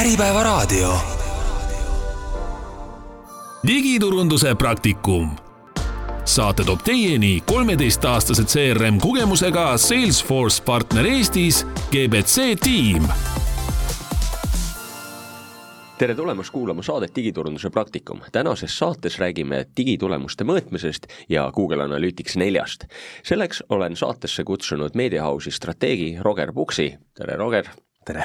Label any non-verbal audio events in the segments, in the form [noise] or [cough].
Äripäevaraadio. digiturunduse praktikum. saate toob teieni kolmeteistaastase CRM kogemusega Salesforce partner Eestis GBC tiim tere tulemast kuulama saadet Digiturunduse praktikum. tänases saates räägime digitulemuste mõõtmisest ja Google Analytics neljast. selleks olen saatesse kutsunud Mediahouse'i strateegi Roger Puksi. tere, Roger! tere!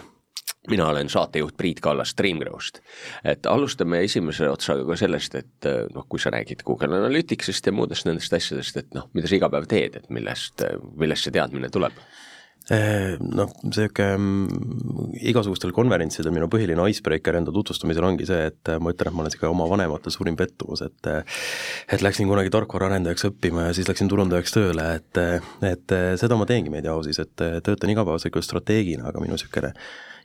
Mina olen saatejuht Priit Kallas Streamgrowst. et alustame esimese otsaga ka sellest, et noh, kui sa räägid Google Analyticsist ja muudest nendest asjadest, et noh, mida sa iga päev teed, et millest, millest see teadmine tuleb Eh, noh, niisugune mm, igasugustel konverentsidel minu põhiline icebreaker enda tutvustamisel ongi see, et ma ütlen, et ma olen niisugune oma vanemate suurim pettumus, et et läksin kunagi tarkvaraarendajaks õppima ja siis läksin turundajaks tööle, et et seda ma teengi Mediahouse'is, et töötan igapäevaselt küll strateegina, aga minu niisugune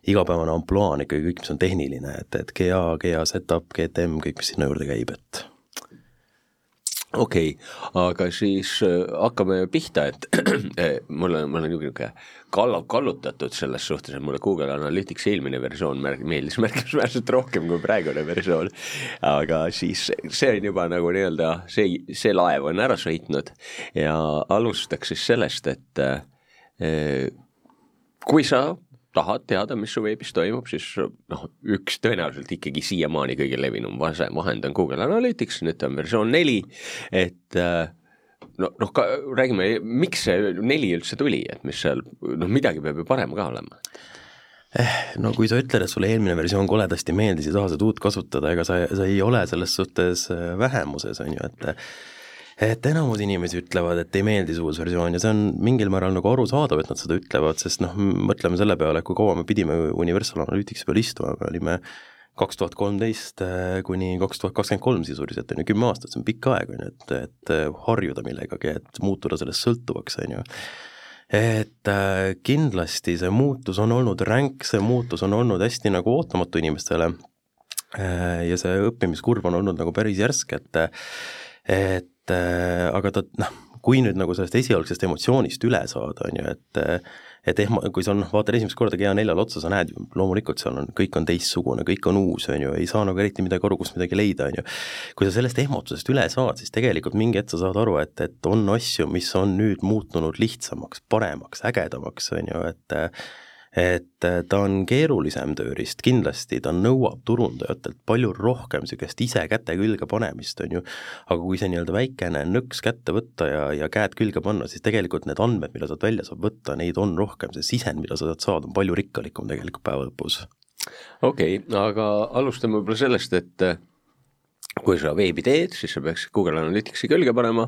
igapäevane ampluaa on ikkagi kõik, mis on tehniline, et, et GA, GA setup, GTM, kõik, mis sinna juurde käib, et okei okay,, aga siis äh, hakkame pihta, et äh, [clears throat] mul on, mul on niisugune kalla-, kallutatud selles suhtes, et mulle Google Analyticsi eelmine versioon märg-, meeldis [laughs] märkimisväärselt rohkem kui praegune versioon. aga siis see on juba nagu nii-öelda, see, see laev on ära sõitnud ja alustaks siis sellest, et äh, kui sa tahad teada, mis su veebis toimub, siis noh, üks tõenäoliselt ikkagi siiamaani kõige levinum vahend on Google Analytics, nüüd ta on versioon neli, et äh, no noh, räägime, miks see neli üldse tuli, et mis seal, noh midagi peab ju parem ka olema. Eh, no kui sa ütled, et sulle eelmine versioon koledasti meeldis ja tahad seda uut kasutada, ega sa, sa ei ole selles suhtes äh, vähemuses, on ju, et et enamus inimesi ütlevad, et ei meeldi see uus versioon ja see on mingil määral nagu arusaadav, et nad seda ütlevad, sest noh, mõtleme selle peale, kui kaua me pidime Universal Analyticsi peal istuma, me olime kaks tuhat kolmteist äh, kuni kaks tuhat kakskümmend kolm sisuliselt, on ju, kümme aastat, see on pikk aeg, on ju, et, et äh, harjuda millegagi, et muutuda sellest sõltuvaks, on ju. Et äh, kindlasti see muutus on olnud ränk, see muutus on olnud hästi nagu ootamatu inimestele ja see õppimiskurv on olnud nagu päris järsk, et et et äh, aga ta noh, kui nüüd nagu sellest esialgsest emotsioonist üle saada, on ju, et et ehma, kui sa noh, vaatad esimest korda GA4-le otsa, sa näed ju, loomulikult seal on, kõik on teistsugune, kõik on uus, on ju, ei saa nagu eriti midagi aru, kust midagi leida, on ju. kui sa sellest ehmatusest üle saad, siis tegelikult mingi hetk sa saad aru, et, et on asju, mis on nüüd muutunud lihtsamaks, paremaks, ägedamaks, on ju, et et äh, ta on keerulisem tööriist. Kindlasti, ta nõuab turundajatelt palju rohkem niisugust ise käte külge panemist, on ju, aga kui see nii-öelda väikene nõks kätte võtta ja, ja käed külge panna, siis tegelikult need andmed, mida sealt välja saab võtta, neid on rohkem, see sisend, mida sa sealt saad, on palju rikkalikum tegelikult päeva lõpus. okei okay,, aga alustame võib-olla sellest, et kui sa veebi teed, siis sa peaks Google Analyticsi külge panema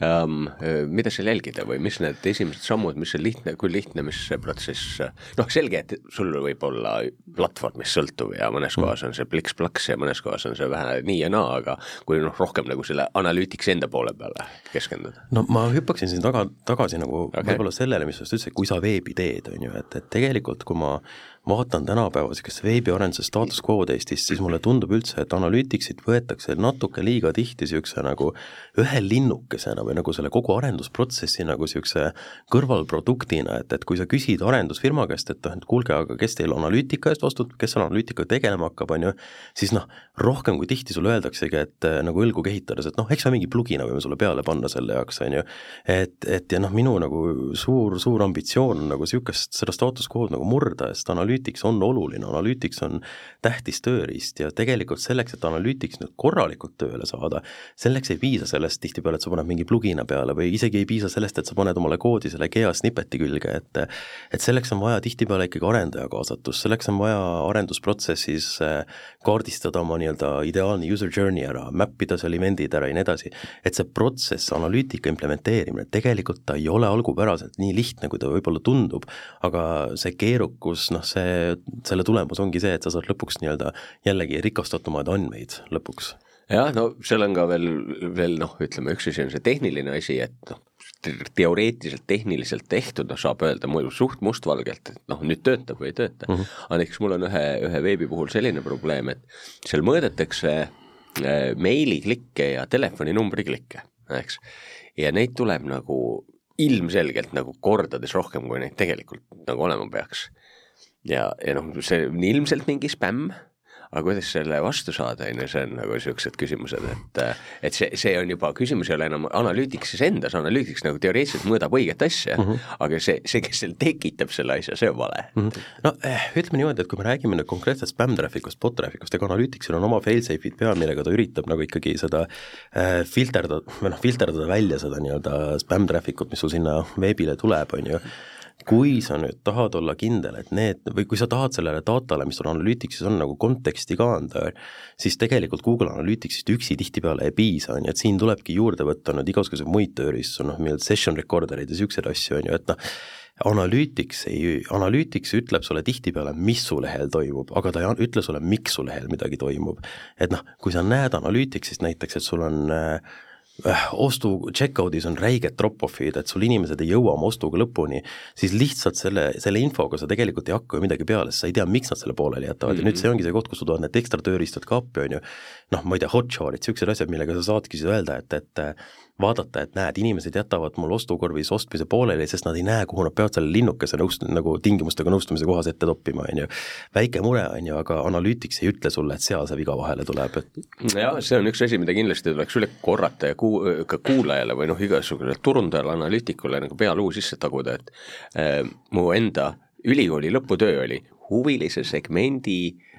um,. mida seal jälgida või mis need esimesed sammud, mis see lihtne, kui lihtne, mis see protsess, noh, selge, et sul võib olla platvormist sõltuv ja mõnes mm. kohas on see pliks-plaks ja mõnes kohas on see vähe nii ja naa, aga kui noh, rohkem nagu selle Analytics enda poole peale keskenduda. no ma hüppaksin siin taga, tagasi nagu okay. võib-olla sellele, mis sa just ütlesid, kui sa veebi teed, on ju, et, et tegelikult kui ma vaatan tänapäeva niisugust veebiarenduse status quo'd Eestis, siis mulle tundub üldse, et Analyticsit võetakse natuke liiga tihti niisuguse nagu ühe linnukesena või nagu selle kogu arendusprotsessi nagu niisuguse kõrvalproduktina, et, et kui sa küsid arendusfirma käest, et noh, et kuulge, aga kes teil analüütika eest vastutab, kes selle analüütikaga tegelema hakkab, on ju, siis noh, rohkem kui tihti sulle öeldaksegi, et nagu õlgu kehitades, et noh, eks me mingi plugina võime sulle peale panna selle jaoks, on ju, et, et ja noh, minu nagu suur, suur ambitsioon on nagu niisugust, seda status quo'd nagu murda, sest analüütika analüütiks on oluline, analüütiks on tähtis tööriist ja tegelikult selleks, et analüütiks nüüd korralikult tööle saada, selleks ei piisa sellest tihtipeale, et sa paned mingi plugina peale või isegi ei piisa sellest, et sa paned omale koodi selle GEA snippeti külge, et et selleks on vaja tihtipeale ikkagi arendaja kaasatust, selleks on vaja arendusprotsessis äh, kaardistada oma nii-öelda ideaalne user journey ära, map ida seal event'id ära ja nii edasi, et see protsess, analüütika implementeerimine, tegelikult ta ei ole algupäraselt nii lihtne, kui ta võib-olla tundub, aga see keerukus, noh see selle tulemus ongi see, et sa saad lõpuks nii-öelda jällegi rikastatumaid andmeid lõpuks. jah, no seal on ka veel, veel noh, ütleme üks asi on see tehniline asi, et noh, teoreetiliselt, tehniliselt tehtud, noh saab öelda muidu suht mustvalgelt, et noh, nüüd töötab või ei tööta mm. -hmm. aga näiteks mul on ühe, ühe veebi puhul selline probleem, et seal mõõdetakse äh, meiliklikke ja telefoninumbri klikke, eks. ja neid tuleb nagu ilmselgelt nagu kordades rohkem, kui neid tegelikult nagu olema peaks ja, ja noh, see on ilmselt mingi spämm aga kuidas selle vastu saada, on ju, see on nagu niisugused küsimused, et et see, see on juba, küsimus ei ole enam analüütikuses endas, analüütiks nagu teoreetiliselt mõõdab õiget asja mm, -hmm. aga see, see, kes seal tekitab selle asja, see on vale mm. -hmm. no eh, ütleme niimoodi, et kui me räägime nüüd konkreetselt spam-trafficust, bot-trafficust, ega analüütiksil on oma fail-safe'id peal, millega ta üritab nagu ikkagi seda äh, filterdada, või noh, filterdada välja seda nii-öelda spam-traffic ut, mis sul sinna veebile tuleb, on ju kui sa nüüd tahad olla kindel, et need, või kui sa tahad sellele datale, mis sul Analyticsis on, nagu konteksti ka anda, siis tegelikult Google Analyticsist üksi tihtipeale ei piisa, on ju, et siin tulebki juurde võtta nüüd igasuguseid muid tööriistu, noh, nii-öelda session recorder'id ja niisuguseid asju, on ju, et noh, Analytics ei, Analytics ütleb sulle tihtipeale, mis su lehel toimub, aga ta ei ütle sulle, miks su lehel midagi toimub. et noh, kui sa näed Analyticsist näiteks, et sul on Äh, ostu, checkout'is on räiged drop-off'id, et sul inimesed ei jõua oma ostuga lõpuni, siis lihtsalt selle, selle infoga sa tegelikult ei hakka ju midagi peale, sest sa ei tea, miks nad selle pooleli jätavad mm -hmm. ja nüüd see ongi see koht, kus sul tulevad need ekstra tööriistad ka appi, on ju, noh, ma ei tea, hotshot'id, niisugused asjad, millega sa saadki siis öelda, et, et vaadata, et näed, inimesed jätavad mul ostukorvis ostmise pooleli, sest nad ei näe, kuhu nad peavad selle linnukese nõust-, nagu tingimustega nõustumise kohas ette toppima, on ju. väike mure, on ju, aga Analytics ei ütle sulle, et seal see viga vahele tuleb, et jah, see on üks asi, mida kindlasti tuleks üle korrata ja kuu-, ka kuulajale või noh, igasugusele turundajale, analüütikule nagu pealuu sisse taguda, et äh, mu enda ülikooli lõputöö oli huvilise segmendi äh,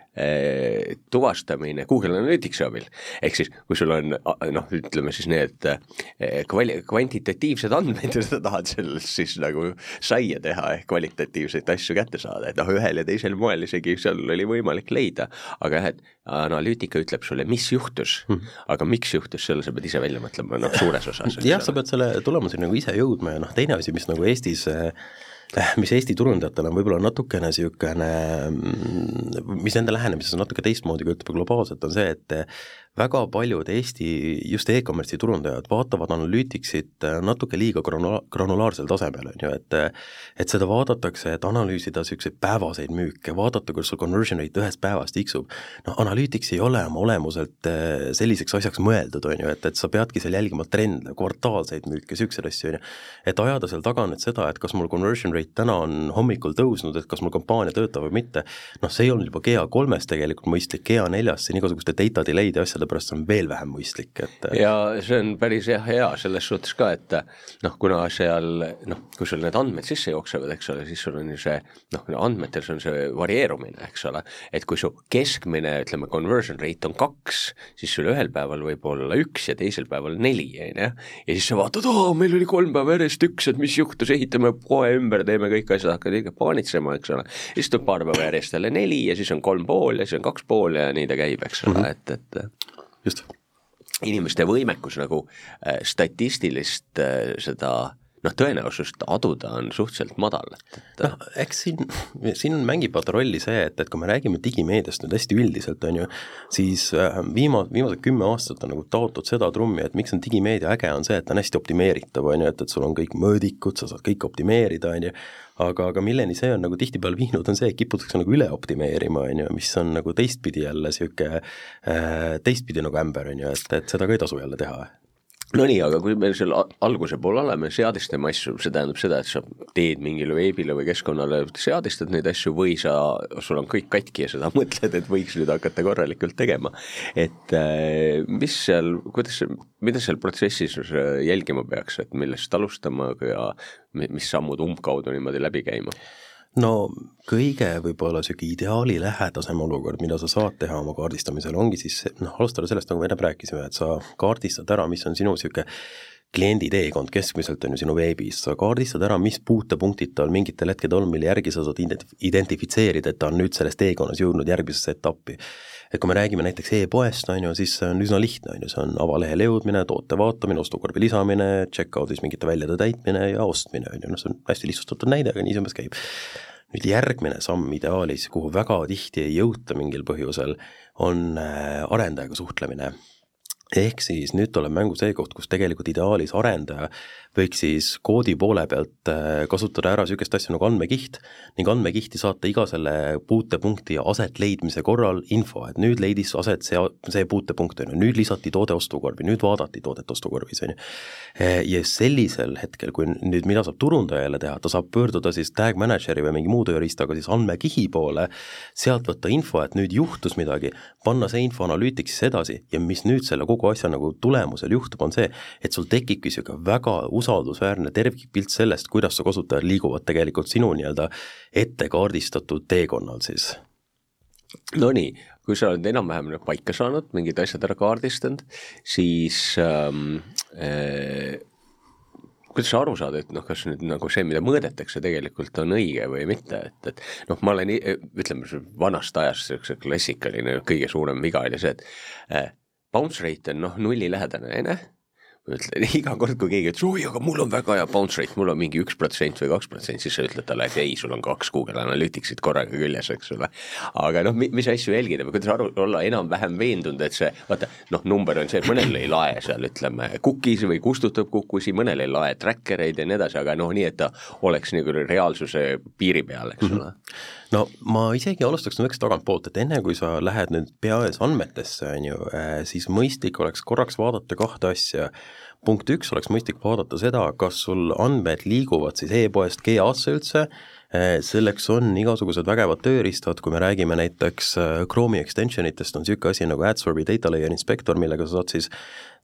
tuvastamine Google Analyticsi abil. ehk siis, kui sul on noh, ütleme siis need eh, kvali-, kvantitatiivsed andmed ja [laughs] sa tahad sellest siis nagu saia teha ehk kvalitatiivseid asju kätte saada, et noh, ühel ja teisel moel isegi seal oli võimalik leida, aga jah, et analüütika ütleb sulle, mis juhtus hmm., aga miks juhtus, selle sa pead ise välja mõtlema, noh, suures osas. jah, sa pead selle tulemuseni nagu ise jõudma ja noh, teine asi, mis nagu Eestis äh, mis Eesti turundajatel on võib-olla natukene niisugune, mm, mis nende lähenemises on natuke teistmoodi, kui ütleme globaalselt, on see, et väga paljud Eesti just e-commerce'i turundajad vaatavad Analyticsit äh, natuke liiga granula-, granulaarsel tasemel, on ju, et et seda vaadatakse, et analüüsida niisuguseid päevaseid müüke, vaadata, kuidas sul conversion rate ühest päevast tiksub, noh, Analytics ei ole oma olemuselt äh, selliseks asjaks mõeldud, on ju, et, et sa peadki seal jälgima trende, kvartaalseid müüke, niisuguseid asju, on ju. et ajada seal taga nüüd seda, et kas mul conversion rate täna on hommikul tõusnud, et kas mul kampaania töötab või mitte, noh, see ei olnud juba GA3-s tegelikult mõistlik, GA4-s siin igasuguste data delay'd ja asjade sellepärast on veel vähem mõistlik, et ja see on päris jah, hea selles suhtes ka, et noh, kuna seal noh, kui sul need andmed sisse jooksevad, eks ole, siis sul on ju see noh, andmetel see on see varieerumine, eks ole, et kui su keskmine, ütleme, conversion rate on kaks, siis sul ühel päeval võib olla üks ja teisel päeval neli, on ju, ja siis sa vaatad, aa, meil oli kolm päeva järjest üks, et mis juhtus, ehitame poe ümber, teeme kõik asjad, hakkad ikka paanitsema, eks ole, siis tuleb paar päeva järjest jälle neli ja siis on kolm pool ja siis on kaks pool ja nii ta käib, eks ole mm, -hmm. et, et just. inimeste võimekus nagu äh, statistilist äh, seda noh, tõenäosust aduda on suhteliselt madal, noh, eks siin, siin mängib vaata rolli see, et, et kui me räägime digimeediast nüüd hästi üldiselt, on ju, siis äh, viima-, viimased kümme aastat on nagu taotud seda trummi, et miks on digimeedia äge, on see, et ta on hästi optimeeritav, on ju, et, et sul on kõik mõõdikud, sa saad kõike optimeerida, on ju, aga, aga milleni see on nagu tihtipeale viinud, on see, et kiputakse nagu üle optimeerima, on ju, mis on nagu teistpidi jälle niisugune äh, teistpidi nagu ämber, on ju, et, et seda ka ei tasu jälle teha Nonii, aga kui me seal alguse poole oleme, seadistame asju, see tähendab seda, et sa teed mingile veebile või keskkonnale, seadistad neid asju või sa, sul on kõik katki ja sa [laughs] mõtled, et võiks nüüd hakata korralikult tegema. et äh, mis seal, kuidas, mida seal protsessis jälgima peaks, et millest alustama ja mis sammud umbkaudu niimoodi läbi käima? No kõige võib-olla niisugune ideaali lähedasem olukord, mida sa saad teha oma kaardistamisel, ongi siis noh, alustada sellest, nagu me enne rääkisime, et sa kaardistad ära, mis on sinu niisugune kliendi teekond keskmiselt on ju sinu veebis, sa kaardistad ära, mis puutepunktid tal mingitel hetkedel on, mille järgi sa saad identifitseerida, et ta on nüüd selles teekonnas jõudnud järgmisesse etappi. et kui me räägime näiteks e-poest, on ju, siis see on üsna lihtne, on ju, see on avalehele jõudmine, toote vaatamine, ostukorvi lisamine, checkout'is mingite väljade täitmine ja ostmine, on ju, noh, see on hästi lihtsustatud näide, aga nii see umbes käib. Nüüd järgmine samm ideaalis, kuhu väga tihti ei jõuta mingil põhjusel, on äh, arendajaga suhtlemine ehk siis nüüd tuleb mängu see koht, kus tegelikult ideaalis arendaja võiks siis koodi poole pealt äh, kasutada ära niisugust asja nagu andmekiht ning andmekihti saata iga selle puutepunkti aset leidmise korral info, et nüüd leidis aset see, see puutepunkt, on ju, nüüd lisati toode ostukorvi, nüüd vaadati toodet ostukorvis, on ju. Äh, ja sellisel hetkel, kui nüüd mida saab turundajale teha, ta saab pöörduda siis tag manager'i või mingi muu tööriistaga siis andmekihi poole, sealt võtta info, et nüüd juhtus midagi, panna see info analüütiksisse edasi ja mis nüüd selle kogu asja nagu tulemusel juhtub, on see, et sul tekibki niisugune väga usaldusväärne tervikpilt sellest, kuidas su kasutajad liiguvad tegelikult sinu nii-öelda ette kaardistatud teekonnal siis. Nonii, kui sa oled enam-vähem nüüd paika saanud, mingid asjad ära kaardistanud, siis ähm, äh, kuidas sa aru saad, et noh, kas nüüd nagu see, mida mõõdetakse, tegelikult on õige või mitte, et, et noh, ma olen, ütleme, vanast ajast niisuguse klassikaline kõige suurem viga oli see, et äh, bounce rate on noh, nullilähedane, on ju ütlen [laughs] iga kord, kui keegi ütles, oi, aga mul on väga hea bounce rate, mul on mingi üks protsent või kaks protsenti, siis sa ütled talle, et ei, sul on kaks Google Analyticsit korraga küljes, eks ole. aga noh, mis asju jälgida või kuidas aru, olla enam-vähem veendunud, et see, vaata, noh, number on see, et mõnel ei lae seal ütleme cookies või kustutab kukusi, mõnel ei lae tracker eid ja nii edasi, aga noh, nii et ta oleks nagu reaalsuse piiri peal, eks ole mm. -hmm no ma isegi alustaks nõks tagantpoolt, et enne kui sa lähed nüüd peaes andmetesse, on ju, äh, siis mõistlik oleks korraks vaadata kahte asja. Punkt üks oleks mõistlik vaadata seda, kas sul andmed liiguvad siis e-poest GA-sse üldse, eh, selleks on igasugused vägevad tööriistad, kui me räägime näiteks eh, Chrome'i extension itest, on niisugune asi nagu AdSorbi Data Layer Inspector, millega sa saad siis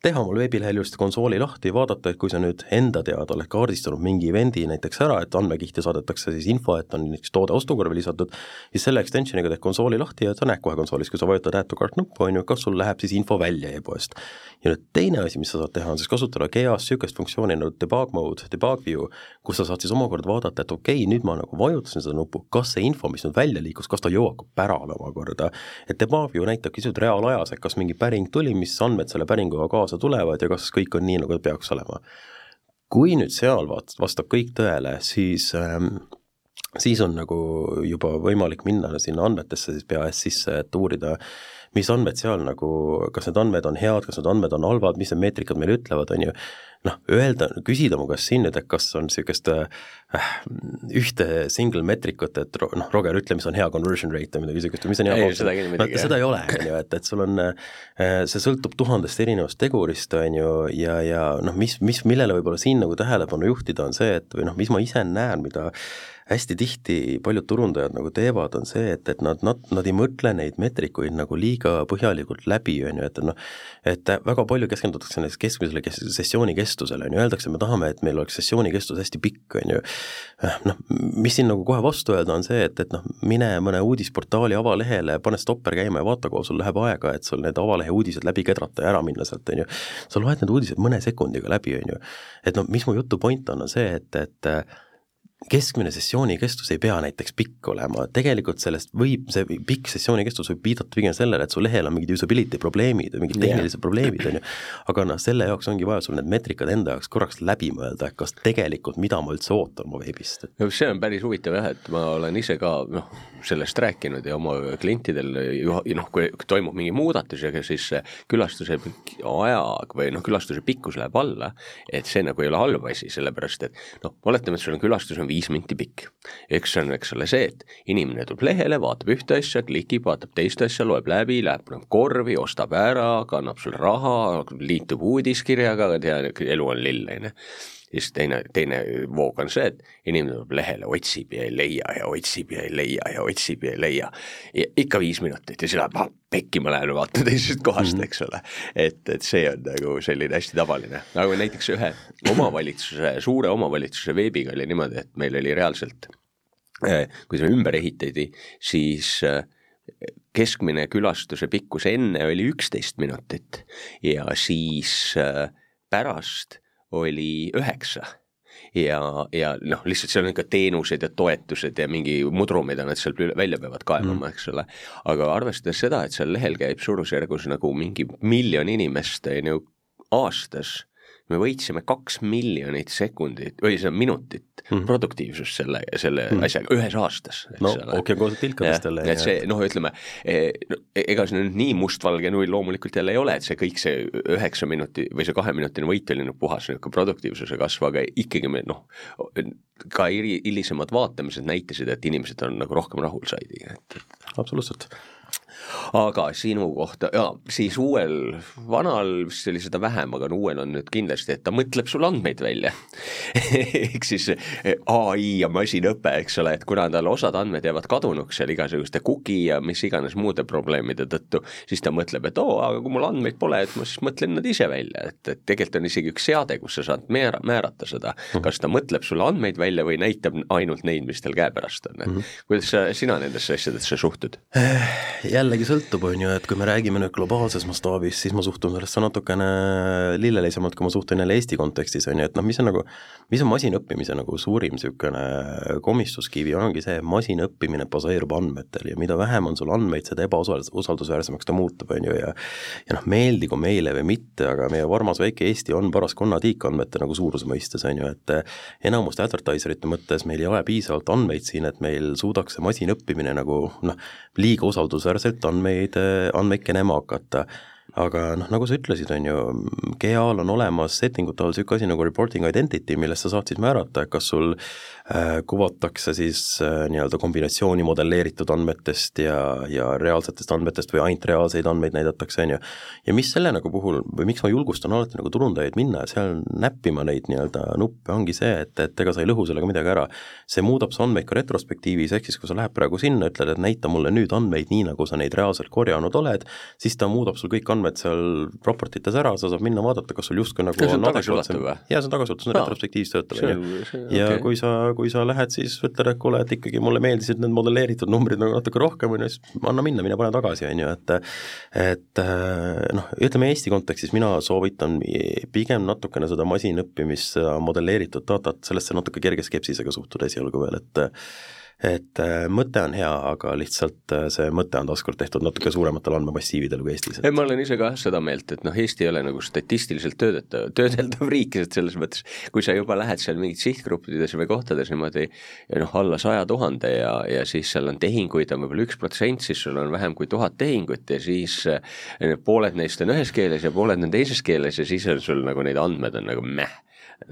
teha oma veebilehel just konsooli lahti, vaadata, et kui sa nüüd enda teada oled kaardistanud mingi event'i näiteks ära, et andmekihti saadetakse siis info, et on näiteks toode ostukorvi lisatud, siis selle extensioniga teed konsooli lahti ja sa näed kohe konsoolis, kui sa vajutad add to cart nuppu, on ju, kas sul läheb siis info välja e-poest. ja nüüd teine asi, mis sa saad teha, on siis kasutada GA-s niisugust funktsiooni nagu debug mode, debug view, kus sa saad siis omakorda vaadata, et okei okay,, nüüd ma nagu vajutasin seda nuppu, kas see info, mis nüüd välja liikus, kas ta jõuab ka pärale omakorda. et debug view näitabki lihtsalt reaalajas, et kas mingi päring tuli, mis andmed selle päringuga kaasa kaasa tulevad ja kas kõik on nii, nagu peaks olema. kui nüüd seal vaat-, vastab kõik tõele, siis ähm, siis on nagu juba võimalik minna sinna andmetesse siis PAS sisse, et uurida, mis andmed seal nagu, kas need andmed on head, kas need andmed on halvad, mis need meetrikad meile ütlevad, on ju, noh, öelda, küsida mu käest siin nüüd, et kas on niisugust äh, ühte single metrikut, et noh, Roger, ütle, mis on hea conversion rate või midagi niisugust või mis on hea ei, seda, no, seda ei ole, on ju, et, et sul on äh,, see sõltub tuhandest erinevast tegurist, on ju, ja, ja noh, mis, mis, millele võib-olla siin nagu tähelepanu juhtida, on see, et või noh, mis ma ise näen, mida hästi tihti paljud turundajad nagu teevad, on see, et, et nad, nad, nad ei mõtle neid meetrikuid nagu liiga põhjalikult läbi, on ju, et noh, et väga palju keskendutakse näiteks keskmisele kes-, sessiooni kestusele, on ju, öeldakse, me tahame, et meil oleks sessiooni kestus hästi pikk, on ju. noh, mis siin nagu kohe vastu öelda, on see, et, et noh, mine mõne uudisportaali avalehele, pane stopper käima ja vaata, kuhu sul läheb aega, et sul need avalehe uudised läbi kedrata ja ära minna sealt, on ju. sa loed need uudised mõne sekundiga läbi, on ju. et noh, mis mu jutu point on, on see, et, et keskmine sessiooni kestus ei pea näiteks pikk olema, tegelikult sellest võib, see pikk sessiooni kestus võib viidata pigem sellele, et su lehel on mingid usability probleemid või mingid tehnilised yeah. probleemid, on ju, aga noh, selle jaoks ongi vaja sul need meetrikad enda jaoks korraks läbi mõelda, et kas tegelikult, mida ma üldse ootan oma veebist. no see on päris huvitav jah, et ma olen ise ka noh, sellest rääkinud ja oma klientidel noh, kui toimub mingi muudatus ja siis külastuse aja või noh, külastuse pikkus läheb alla, et see nagu ei ole halb asi, sellepärast et noh, oletame, et sul on külastus on viis minti pikk. eks see on, eks ole, see, et inimene tuleb lehele, vaatab ühte asja, klikib, vaatab teist asja, loeb läbi, läheb paneb korvi, ostab ära, kannab sulle raha, liitub uudiskirjaga, tea, elu on lill, on ju siis teine, teine voog on see, et inimene tuleb lehele, otsib ja ei leia ja otsib ja ei leia ja otsib ja ei leia. ja ikka viis minutit ja siis läheb, ah pekki, ma lähen vaatan teisest kohast mm, -hmm. eks ole. et, et see on nagu selline hästi tavaline, nagu näiteks ühe omavalitsuse, suure omavalitsuse veebiga oli niimoodi, et meil oli reaalselt, eh, kui see ümber ehitati, siis eh, keskmine külastuse pikkus enne oli üksteist minutit ja siis eh, pärast oli üheksa ja, ja noh, lihtsalt seal on ikka teenused ja toetused ja mingi mudru, mida nad sealt välja peavad kaevama mm., eks ole. aga arvestades seda, et seal lehel käib suurusjärgus nagu mingi miljon inimest, on ju, aastas me võitsime kaks miljonit sekundit või see minutit mm. produktiivsust selle, selle mm. asjaga ühes aastas. no ookeankoosed tilkadest jälle. et see noh, ütleme e, ega see nüüd nii mustvalge null loomulikult jälle ei ole, et see kõik see üheksa minuti või see kaheminutine võit oli nagu puhas niisugune produktiivsuse kasv, aga ikkagi me noh, ka hilisemad vaatamised näitasid, et inimesed on nagu rohkem rahul saidi, et, et absoluutselt aga sinu kohta, jaa, siis uuel, vanal vist oli seda vähem, aga no uuel on nüüd kindlasti, et ta mõtleb sulle andmeid välja [laughs] ehk siis eh, ai ja masinõpe, eks ole, et kuna tal osad andmed jäävad kadunuks seal igasuguste cookie ja mis iganes muude probleemide tõttu, siis ta mõtleb, et oo, aga kui mul andmeid pole, et ma siis mõtlen nad ise välja, et, et tegelikult on isegi üks seade, kus sa saad määra, määrata seda, mhm. kas ta mõtleb sulle andmeid välja või näitab ainult neid, mis tal käepärast on, et -hmm. kuidas sa, sina nendesse asjadesse suhtud? jällegi jällegi sõltub, on ju, et kui me räägime nüüd globaalses mastaabis, siis ma suhtun sellesse natukene lillelisemalt, kui ma suhtun jälle Eesti kontekstis, on ju, et noh, mis on nagu, mis on masinõppimise nagu suurim niisugune komistuskivi, ongi see, masinõppimine baseerub andmetel ja mida vähem on sul andmeid, seda ebausaldusväärsemaks ta muutub, on ju, ja ja noh, meeldigu meile või mitte, aga meie varmas väike Eesti on paras konnatiik andmete nagu suuruse mõistes, on ju, et enamuste advertiserite mõttes meil ei ole piisavalt andmeid siin, et meil suudaks see masinõppimine nagu noh, liiga usaldusväärselt andmeid, andmeid kenema hakata aga noh, nagu sa ütlesid, on ju, GA-l on olemas settingute all niisugune asi nagu reporting identity, millest sa saad siis määrata, kas sul äh, kuvatakse siis äh, nii-öelda kombinatsiooni modelleeritud andmetest ja, ja reaalsetest andmetest või ainult reaalseid andmeid näidatakse, on ju. ja mis selle nagu puhul või miks ma julgustan alati nagu turundajaid minna seal näppima neid nii-öelda nuppe, ongi see, et, et ega sa ei lõhu sellega midagi ära. see muudab su andmeid ka retrospektiivis, ehk siis kui sa lähed praegu sinna, ütled, et näita mulle nüüd andmeid nii, nagu sa neid reaalselt korjanud oled, siis ta muudab sul kõik andmed andmed seal propertites ära, sa saad minna vaadata, kas sul justkui nagu ja, on adekvaatsem, jaa, see on tagasiulatuv, see on retrospektiivselt töötav, on ju. ja okay. kui sa, kui sa lähed, siis ütled, et kuule, et ikkagi mulle meeldisid need modelleeritud numbrid nagu natuke rohkem, on ju, siis anna minna, mine pane tagasi, on ju, et et noh, ütleme Eesti kontekstis mina soovitan pigem natukene seda masinõppimist, modelleeritud datat, sellesse natuke kerge skepsisega suhtuda esialgu veel, et et äh, mõte on hea, aga lihtsalt äh, see mõte on taaskord tehtud natuke suurematel andmemassiividel kui Eestis. ei, ma olen ise ka seda meelt, et noh, Eesti ei ole nagu statistiliselt töödetav, töödeldav riik, et selles mõttes, kui sa juba lähed seal mingid sihtgruppides või kohtades niimoodi noh, alla saja tuhande ja, ja siis seal on tehinguid on võib-olla üks protsent, siis sul on vähem kui tuhat tehingut ja siis eh, pooled neist on ühes keeles ja pooled on teises keeles ja siis on sul nagu neid andmed on nagu nagu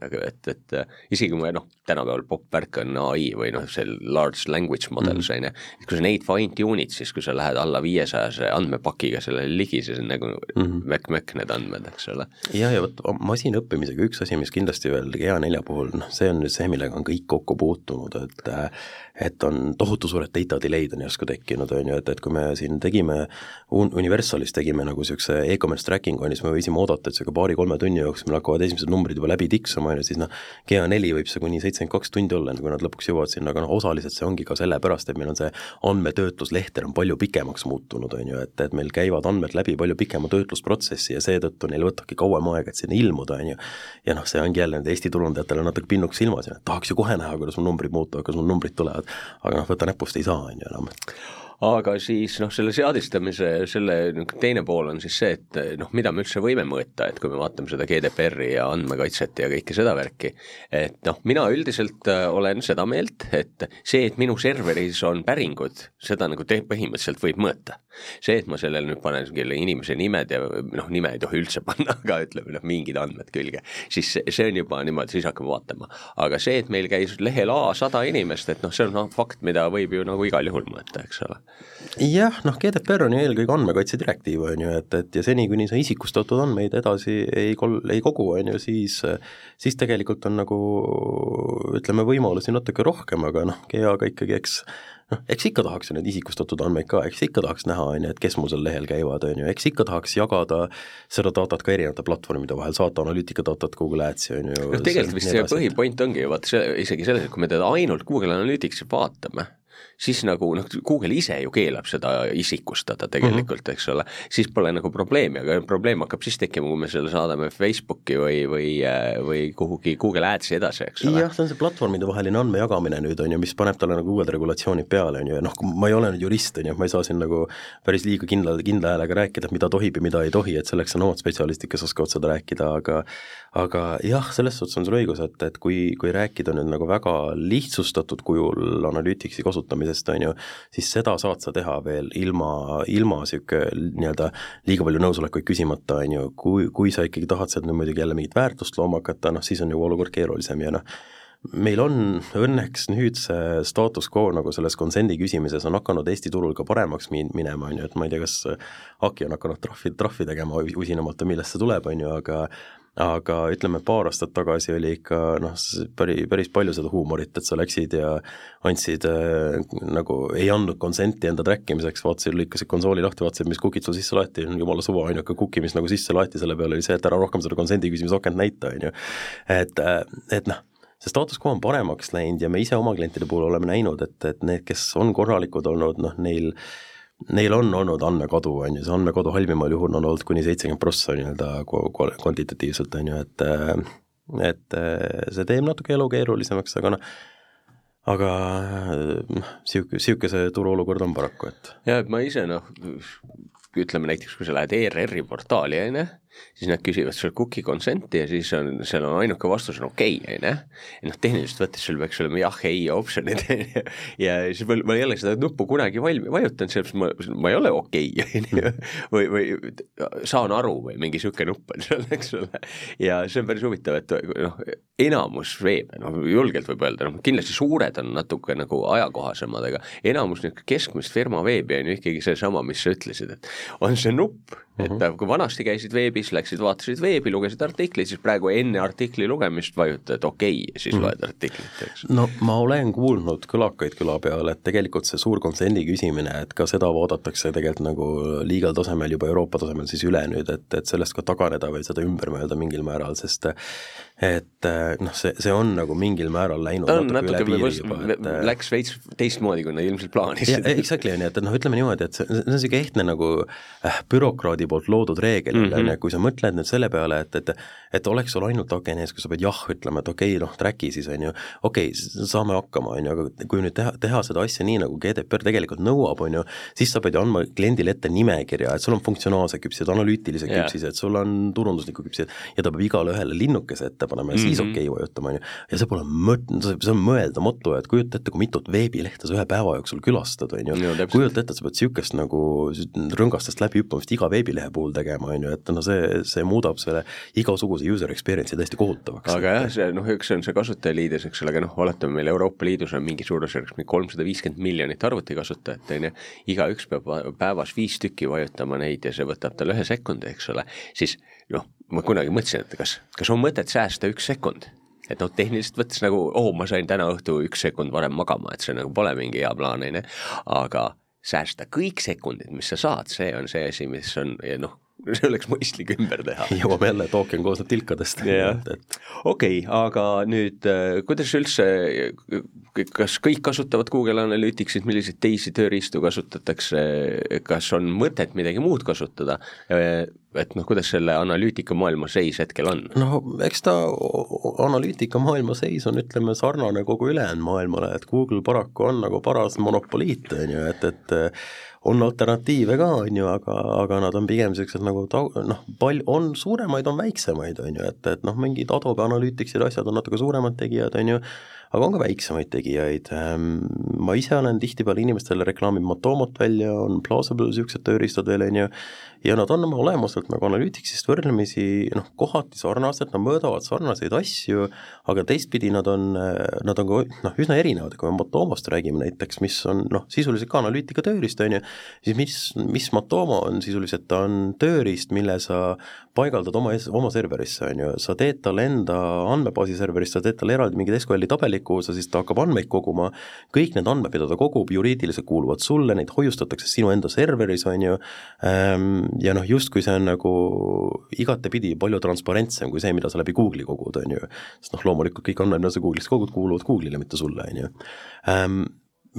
et, et äh, isegi kui noh, tänapäeval popp värk on ai või noh, see large language models mm. on ju, et kui sa neid fine tune'id, siis kui sa lähed alla viiesajase andmepakiga sellele ligi, siis on nagu mm -hmm. mökk-mökk need andmed, eks ole. ja, ja vot masinõppimisega üks asi, mis kindlasti veel GA4 puhul, noh, see on nüüd see, millega on kõik kokku puutunud, et äh, et on tohutu suured data delay'd on järsku tekkinud, on ju, et, et kui me siin tegime Universalis tegime nagu niisuguse e-commerce tracking on ju, siis me võisime oodata, et niisugune paari-kolme tunni jooksul meil hakkavad esimesed numbrid juba läbi tiksuma, on ju, siis noh, GA4 võib see kuni seitsekümmend kaks tundi olla, enne kui nad lõpuks jõuavad sinna, aga noh, osaliselt see ongi ka sellepärast, et meil on see andmetöötluslehter on palju pikemaks muutunud, on ju, et, et meil käivad andmed läbi palju pikema töötlusprotsessi ja seetõttu neil võtabki kauem aega, et sinna ilmuda, on ju. ja noh, see ongi jälle nende Eesti turundajatele natuke pinnuks silmas ja tahaks ju kohe näha, kuidas mu numbrid muutuvad, kuidas mu numbrid tulevad aga noh, võta näpust ei saa, on ju enam aga siis noh, selle seadistamise selle teine pool on siis see, et noh, mida me üldse võime mõõta, et kui me vaatame seda GDPR-i ja andmekaitset ja kõike seda värki, et noh, mina üldiselt äh, olen seda meelt, et see, et minu serveris on päringud, seda nagu te-, põhimõtteliselt võib mõõta. See, et ma sellele nüüd panen kelle inimese nimed ja noh, nime ei tohi üldse [laughs] panna, aga ütleme noh, mingid andmed külge, siis see on juba niimoodi, siis hakkame vaatama. aga see, et meil käis lehel A sada inimest, et noh, see on noh, fakt, mida võib ju nagu igal juhul mõõta, eks ole jah, noh, GDPR on ju eelkõige andmekaitse direktiiv, on ju, et, et ja seni, kuni sa isikustatud andmeid edasi ei kol-, ei kogu, on ju, siis siis tegelikult on nagu ütleme, võimalusi natuke rohkem, aga noh, GEA-ga ikkagi eks noh, [laughs] eks ikka tahaks ju neid isikustatud andmeid ka, eks ikka tahaks näha, on ju, et kes mul seal lehel käivad, on ju, eks ikka tahaks jagada seda datat ka erinevate platvormide vahel, saata analüütika datat Google Adsi, on ju. noh, tegelikult vist see põhipoint ongi ju vaata isegi selles, et kui me teda ainult Google Analyticsi vaatame, siis nagu noh, Google ise ju keelab seda isikustada tegelikult mm, -hmm. eks ole, siis pole nagu probleemi, aga probleem hakkab siis tekkima, kui me selle saadame Facebooki või, või, või kuhugi Google Adsi edasi, eks ole. jah, see on see platvormide vaheline andmejagamine nüüd, on ju, mis paneb talle nagu uued regulatsioonid peale, on ju, ja noh, ma ei ole nüüd jurist, on ju, ma ei saa siin nagu päris liiga kindla, kindla häälega rääkida, mida tohib ja mida ei tohi, et selleks on omad spetsialistid, kes oskavad seda rääkida, aga aga jah, selles suhtes on sul õigus, et, et kui, kui rääkida nüüd nagu väga lihtsustatud kujul Analyticsi kasutamisest, on ju, siis seda saad sa teha veel ilma, ilma niisugune nii-öelda liiga palju nõusolekuid küsimata, on ju, kui, kui sa ikkagi tahad sealt nüüd muidugi jälle mingit väärtust looma hakata, noh siis on ju olukord keerulisem ja noh, meil on õnneks nüüd see status quo nagu selles consent'i küsimises on hakanud Eesti turul ka paremaks min-, minema, on ju, et ma ei tea, kas Aki on hakanud trahvi, trahvi tegema usinamalt või millest see tuleb, on ju, aga aga ütleme, paar aastat tagasi oli ikka noh, päris, päris palju seda huumorit, et sa läksid ja andsid äh, nagu, ei andnud consent'i enda track imiseks, vaatasid, lõikasid konsooli lahti, vaatasid, mis cookid sul sisse laeti, jumala suva, ainuke cookie, mis nagu sisse laeti, selle peale oli see, et ära rohkem seda consent'i küsimise akent näita, on ju. et, äh, et noh, see status quo on paremaks läinud ja me ise oma klientide puhul oleme näinud, et, et need, kes on korralikud olnud, noh neil äh, neil on olnud andmekadu, on ju, see andmekadu halvimal juhul on olnud kuni seitsekümmend prossa nii-öelda kvantitatiivselt, on ju, et et see teeb natuke elu keerulisemaks, aga noh, aga noh, sihuke, sihuke see turuolukord on paraku, et jah, et ma ise noh, ütleme näiteks, kui sa lähed ERR-i portaali, on ju, siis nad küsivad sul cookie consent'i ja siis on, seal on ainuke vastus on okei okay,, on ju. ja noh, tehniliselt võttes sul peaks olema jah, ei optsioonid on ju, ja siis ma, ma ei ole seda nuppu kunagi valmi-, vajutanud, sellepärast ma, ma ei ole okei okay,, on ju, või, või saan aru või mingi niisugune nupp on seal, eks ole. ja see on päris huvitav, et noh, enamus veebe, noh julgelt võib öelda, noh kindlasti suured on natuke nagu ajakohasemad, aga enamus niisugune keskmist firma veebi on ju ikkagi seesama, mis sa ütlesid, et on see nupp, et mm -hmm. kui vanasti käisid veebis, läksid, vaatasid veebi, lugesid artikleid, siis praegu enne artikli lugemist vajutad okei okay, ja siis mm -hmm. loed artiklit, eks. no ma olen kuulnud kõlakaid kõla peal, et tegelikult see suur kontsendi küsimine, et ka seda vaadatakse tegelikult nagu liigal tasemel juba Euroopa tasemel siis üle nüüd, et, et sellest ka taganeda või seda ümber mõelda mingil määral, sest et noh, see, see on nagu mingil määral läinud ta on natuke, natuke üle piiri juba, et läks veits teistmoodi, kui nad ilmselt plaanisid. Exactly, on ju, et noh, ütleme niimoodi, et see, see on niisugune ehtne nagu äh, bürokraadi poolt loodud reegel mm, on -hmm. ju, kui sa mõtled nüüd selle peale, et, et et oleks sul ainult aken ees, kus sa pead jah ütlema, et okei okay,, noh, track'i siis on ju, okei okay,, saame hakkama, on ju, aga kui nüüd teha, teha seda asja nii, nagu GDPR tegelikult nõuab, on ju, siis sa pead ju andma kliendile ette nimekirja, et sul on funktsionaalsed küpsised, analüütilised yeah. küpsised, sul on turunduslikud küpsised ja ta peab igale ühele linnukese ette panema ja mm -hmm. siis mhm. okei okay vajutama, on ju. ja see pole mõt-, see on mõeldamatu, et kujuta ette, kui mitut veebilehte sa ühe päeva jooksul külastad, on ju, kujuta ette, et sa pead niisugust nagu rõngastest läbihüppamist iga veebilehe puhul tegema, on ju, et no see, see muudab selle igasuguse user experience'i täiesti kohutavaks. aga jah, see noh, üks on see kasutajaliides, eks ole, aga noh, oletame meil Euroopa Liidus on mingi suurusjärgus mingi kolmsada viiskümmend miljonit arvutikasutajat, on ju, igaüks peab päevas viis tükki vajutama neid ja see võtab tal ühe sekundi, eks ole, siis noh, ma kunagi mõtlesin, et kas, kas on mõtet säästa üks sekund? Et noh, tehniliselt võttes nagu, oo, ma sain täna õhtu üks sekund varem magama, et see nagu pole mingi hea plaan, on ju, aga säästa kõik sekundid, mis sa saad, see on see asi, mis on ja noh, [laughs] see oleks mõistlik ümber teha. [laughs] jõuame jälle, tooken koosneb tilkadest. okei, aga nüüd äh, kuidas üldse, kas kõik kasutavad Google Analyticsit, milliseid teisi tööriistu kasutatakse, kas on mõtet midagi muud kasutada? Äh, et noh, kuidas selle analüütika maailma seis hetkel on? no eks ta, analüütika maailma seis on, ütleme, sarnane kogu ülejäänud maailmale, et Google paraku on nagu paras monopoliit, on ju, et, et on alternatiive ka, on ju, aga, aga nad on pigem niisugused nagu ta-, noh, pal-, on suuremaid, on väiksemaid, on ju, et, et noh, mingid Adobe Analyticsid, asjad on natuke suuremad tegijad, on ju, aga on ka väiksemaid tegijaid, ehm, ma ise olen tihtipeale inimestele reklaamib Matomot välja, on Plausible niisugused tööriistad veel, on ju, ja nad on oma olemuselt nagu Analyticsist võrdlemisi noh, kohati sarnased, nad mõõdavad sarnaseid asju, aga teistpidi nad on, nad on ka noh, üsna erinevad, kui me Matomost räägime näiteks, mis on noh, sisuliselt ka analüütika tööriist, on ju, siis mis, mis Matomo on sisuliselt, ta on tööriist, mille sa paigaldad oma, oma serverisse, on ju, sa teed talle enda andmebaasi serverist, sa teed talle eraldi mingit SQL-i tabeliku, sa siis ta hakkab andmeid koguma, kõik need andmed, mida ta kogub, juriidiliselt kuuluvad sulle, neid hoiustatakse sinu enda serveris, on ju. Ähm,, ja noh, justkui see on nagu igatepidi palju transparentsem kui see, mida sa läbi Google'i kogud, on ju. sest noh, loomulikult kõik andmed, mida sa Google'ist kogud, kuuluvad Google'ile, mitte sulle, on ju.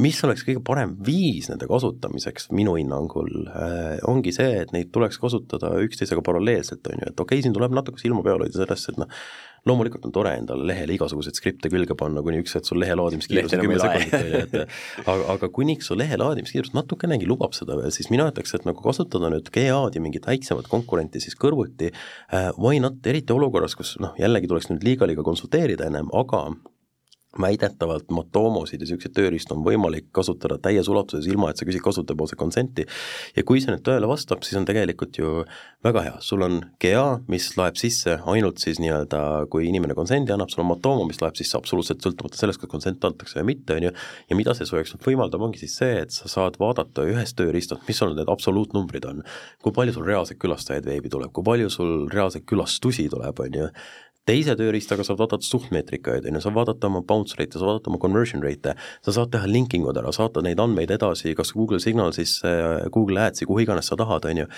Mis oleks kõige parem viis nende kasutamiseks minu hinnangul äh,, ongi see, et neid tuleks kasutada üksteisega paralleelselt, on ju, et okei okay,, siin tuleb natuke silma peal hoida sellest, et noh, loomulikult on tore endale lehele igasuguseid skripte külge panna, kuni üks hetk sul lehe laadimiskiirus on kümme sekundit, on ju, et [laughs] aga, aga kuniks su lehe laadimiskiirus natukenegi lubab seda veel, siis mina ütleks, et nagu kasutada nüüd GA-d ja mingit väiksemat konkurenti siis kõrvuti äh,, why not, eriti olukorras, kus noh, jällegi tuleks nüüd liiga-liiga konsulteerida ennem, aga väidetavalt Matomosid ja niisuguseid tööriistu on võimalik kasutada täies ulatuses, ilma et sa küsid kasutajapoolset consent'i. ja kui see nüüd tõele vastab, siis on tegelikult ju väga hea, sul on GA, mis laeb sisse ainult siis nii-öelda, kui inimene consent'i annab, sul on Matomo, mis laeb sisse absoluutselt sõltumata sellest, kas consent antakse või mitte, on ju, ja mida see su jaoks nüüd võimaldab, ongi siis see, et sa saad vaadata ühest tööriistast, mis sul need absoluutnumbrid on. kui palju sul reaalseid külastajaid veebi tuleb, kui palju sul reaalseid külastusi tuleb, on ju, teise tööriistaga saab vaadata suhtmeetrikaid, on ju, saab vaadata oma bounce rate'e, saab vaadata oma conversion rate'e, sa saad teha linking ud ära, saata neid andmeid edasi kas Google Signalsisse, Google Adsi, kuhu iganes sa tahad, on ju,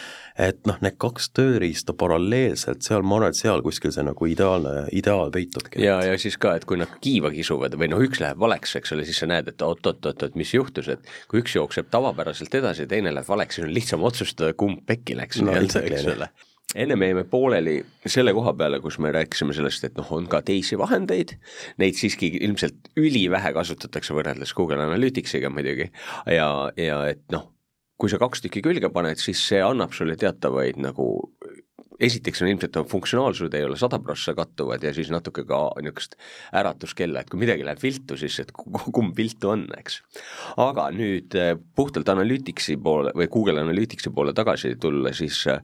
et noh, need kaks tööriista paralleelselt, seal ma arvan, et seal kuskil see nagu ideaalne, ideaal peitubki. ja, ja siis ka, et kui nad kiiva kisuvad või noh, üks läheb valeks, eks ole, siis sa näed, et oot-oot-oot, mis juhtus, et kui üks jookseb tavapäraselt edasi ja teine läheb valeks, siis on lihtsam otsustada, kumb pekki läks no, eks ole ennem jäime pooleli selle koha peale, kus me rääkisime sellest, et noh, on ka teisi vahendeid, neid siiski ilmselt ülivähe kasutatakse võrreldes Google Analyticsiga muidugi. Ja, ja et noh, kui sa kaks tükki külge paned, siis see annab sulle teatavaid nagu esiteks on ilmselt funktsionaalsused ei ole sada prossa kattuvad ja siis natuke ka niisugust äratuskella, et kui midagi läheb viltu, siis et kumb viltu on, eks. aga nüüd eh, puhtalt Analyticsi poole või Google Analyticsi poole tagasi tulla, siis eh,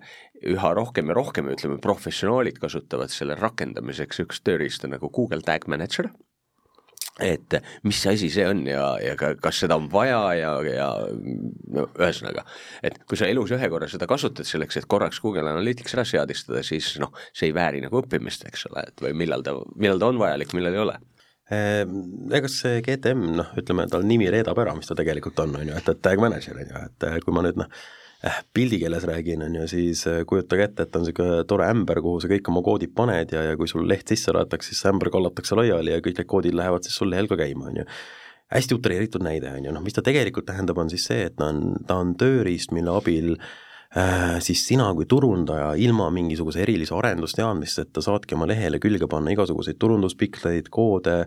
üha rohkem ja rohkem, ütleme, professionaalid kasutavad selle rakendamiseks üks tööriista nagu Google Tag Manager et mis asi see on ja, ja ka, kas seda on vaja ja, ja no ühesõnaga, et kui sa elus ühe korra seda kasutad selleks, et korraks Google Analytics ära seadistada, siis noh, see ei vääri nagu õppimist, eks ole, et või millal ta, millal ta on vajalik, millal ei ole. Ehm, ega see GTM, noh, ütleme, tal nimi reedab ära, mis ta tegelikult on, on ju, et, et tag manager, on ju, et kui ma nüüd noh, äh, pildikeeles räägin, on ju, siis äh, kujutage ette, et on niisugune tore ämber, kuhu sa kõik oma koodid paned ja, ja kui sul leht sisse laetakse, siis see ämber kallatakse laiali ja kõik need koodid lähevad siis sul lehel ka käima, on ju. hästi utreeritud näide, on ju, noh mis ta tegelikult tähendab, on siis see, et ta on, ta on tööriist, mille abil äh, siis sina kui turundaja ilma mingisuguse erilise arendusteadmisteta saadki oma lehele külge panna igasuguseid turunduspikleid, koode,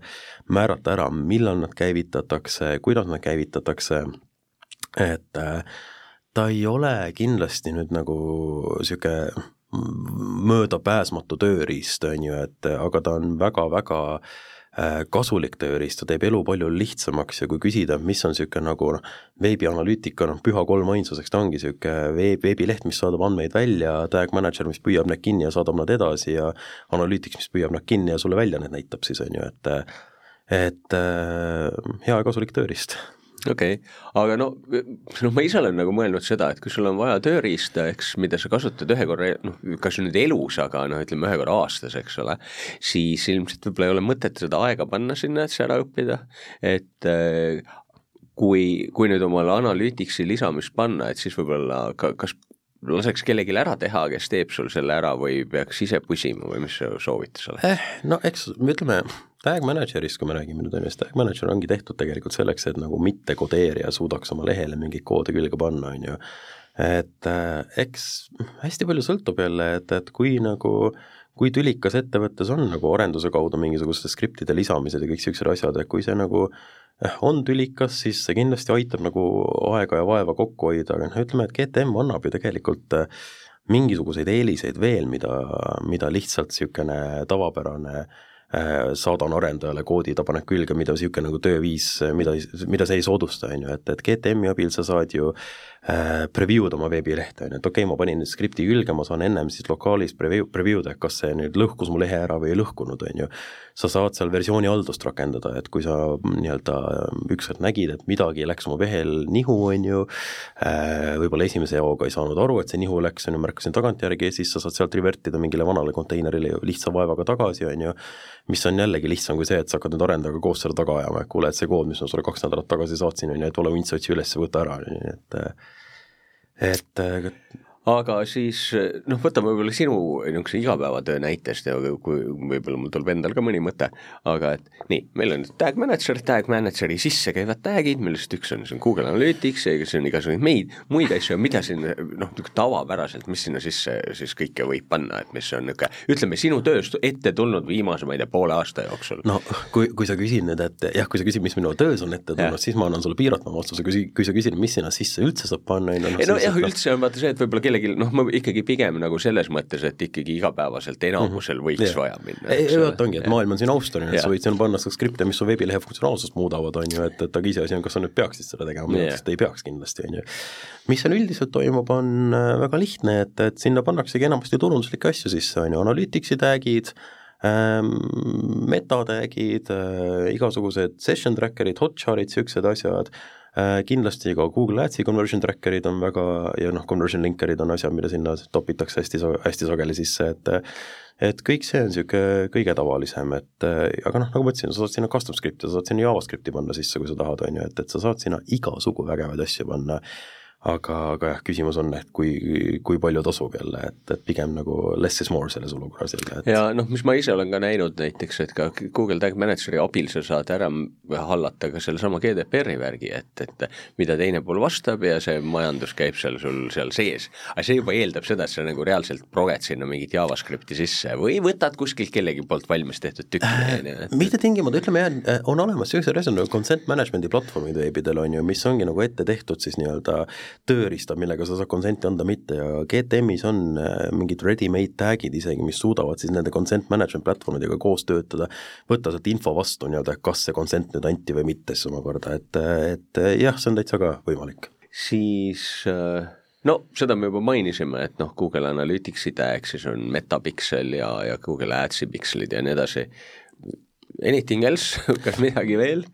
määrata ära, millal nad käivitatakse, kuidas nad käivitatakse, et äh, ta ei ole kindlasti nüüd nagu niisugune möödapääsmatu tööriist, on ju, et aga ta on väga-väga äh, kasulik tööriist, ta teeb elu palju lihtsamaks ja kui küsida, mis on niisugune nagu noh, veebianalüütika noh, püha kolmainsuseks, ta ongi niisugune veeb, veebileht, mis saadab andmeid välja, tag manager, mis püüab need kinni ja saadab nad edasi ja analüütiks, mis püüab nad kinni ja sulle välja need näitab siis, on ju, et et äh, hea ja kasulik tööriist okei okay., aga no, noh, ma ise olen nagu mõelnud seda, et kui sul on vaja tööriista, eks, mida sa kasutad ühe korra, noh, kas nüüd elus, aga noh, ütleme ühe korra aastas, eks ole, siis ilmselt võib-olla ei ole mõtet seda aega panna sinna, et see ära õppida, et äh, kui, kui nüüd omale analüütiksi lisamist panna, et siis võib-olla ka, kas laseks kellelgi ära teha, kes teeb sul selle ära või peaks ise pusima või mis su soovitus oleks eh,? no eks ütleme, Tag Managerist, kui me räägime nüüd on ju, siis Tag Manager ongi tehtud tegelikult selleks, et nagu mitte kodeerija suudaks oma lehele mingeid koode külge panna, on ju. et äh, eks hästi palju sõltub jälle, et, et kui nagu kui tülikas ettevõttes on nagu arenduse kaudu mingisuguste skriptide lisamised ja kõik niisugused asjad, et kui see nagu Eh, on tülikas, siis see kindlasti aitab nagu aega ja vaeva kokku hoida, aga noh, ütleme, et GTM annab ju tegelikult eh, mingisuguseid eeliseid veel, mida, mida lihtsalt niisugune tavapärane äh, saadan arendajale koodi, ta paneb külge, mida niisugune nagu tööviis, mida, mida see ei soodusta, on ju, et, et GTM-i abil sa saad ju äh, preview d oma veebilehte, on ju, et okei okay,, ma panin nüüd skripti külge, ma saan ennem siis lokaalis preview, preview da, kas see nüüd lõhkus mu lehe ära või ei lõhkunud, on ju. Sa saad seal versioonihaldust rakendada, et kui sa nii-öelda ükskord nägid, et midagi läks oma vehel nihu, on ju, äh, võib-olla esimese jaoga ei saanud aru, et see nihu läks, on ju, märkasin tagantjärgi ja siis sa saad sealt revert ida mingile vanale konteinerile lihtsa vaevaga tagasi, on ju, mis on jällegi lihtsam kui see, et sa hakkad nüüd arendajaga koos seda taga ajama, et kuule, et see kood, mis ma sulle kaks nädalat tagasi saatsin, on ju, et ole hunts, otsi üles, võta ära, on ju, et et aga siis noh, võtame võib-olla sinu niisuguse igapäevatöö näitest ja kui võib-olla mul tuleb endal ka mõni mõte, aga et nii, meil on tag manager, tag manager'i sisse käivad tag'id, millest üks on, see on Google Analytics ja siis on igasuguseid meid, muid asju, mida siin noh, tavapäraselt, mis sinna sisse siis kõike võib panna, et mis on niisugune, ütleme sinu tööst ette tulnud viimase, ma ei tea, poole aasta jooksul? no kui, kui sa küsid nüüd, et jah, kui sa küsid, mis minu töös on ette tulnud, siis ma annan sulle piiratuma vastuse, kui, kui sa küsid, mis sinna sisse üldse saab panna, on ju. ei no jah, üldse on vaata see, et võib-olla kellelgi noh, ma ikkagi pigem nagu selles mõttes, et ikkagi igapäevaselt enamusel mhm. võiks yeah. vaja minna. ei, vaata ongi, et maailm on siin austaline, sa võid sinna panna seda skripte, mis su veebilehe funktsionaalsust muudavad, on ju, et, et aga iseasi on, kas sa nüüd peaksid seda tegema, minu arust ei peaks kindlasti, on ju. mis seal üldiselt toimub, on äh, väga lihtne, et, et sinna pannaksegi enamasti turunduslikke asju sisse, on ju, analyticsi tag'id ähm,, metatag'id äh,, igasugused session tracker'id, hotchar'id, niisugused asjad kindlasti ka Google Adsi conversion tracker'id on väga ja noh, conversion linker'id on asjad, mida sinna topitakse hästi, hästi sageli sisse, et et kõik see on niisugune kõige tavalisem, et aga noh, nagu ma ütlesin, sa saad sinna custom script'i, sa saad sinna JavaScript'i panna sisse, kui sa tahad, on ju, et, et sa saad sinna igasugu vägevaid asju panna aga, aga jah, küsimus on, et kui, kui palju tasub jälle, et, et pigem nagu less is more selles olukorras jälle et.... ja noh, mis ma ise olen ka näinud näiteks, et ka Google Tag Manageri abil sa saad ära hallata ka sellesama GDPR-i värgi, et, et mida teine pool vastab ja see majandus käib seal sul seal sees. aga see juba eeldab seda, et sa nagu reaalselt proged sinna mingit JavaScripti sisse või võtad kuskilt kellegi poolt valmis tehtud tükki äh,. Et... mitte tingimata, ütleme jah, on olemas niisugused asjad nagu consent management'i platvormid veebidel on ju, mis ongi nagu ette tehtud siis nii-öelda tööriistad, millega sa saad consent'i anda, mitte ja GTM-is on äh, mingid ready-made tag'id isegi, mis suudavad siis nende consent management platvormidega koos töötada, võtta sealt info vastu nii-öelda, kas see consent nüüd anti või mitte siis omakorda, et, et jah, see on täitsa ka võimalik. siis äh, no seda me juba mainisime, et noh, Google Analyticsi tag siis on Metapixel ja, ja Google Adsi pikslid ja nii edasi. Anything else, [laughs] kas midagi veel?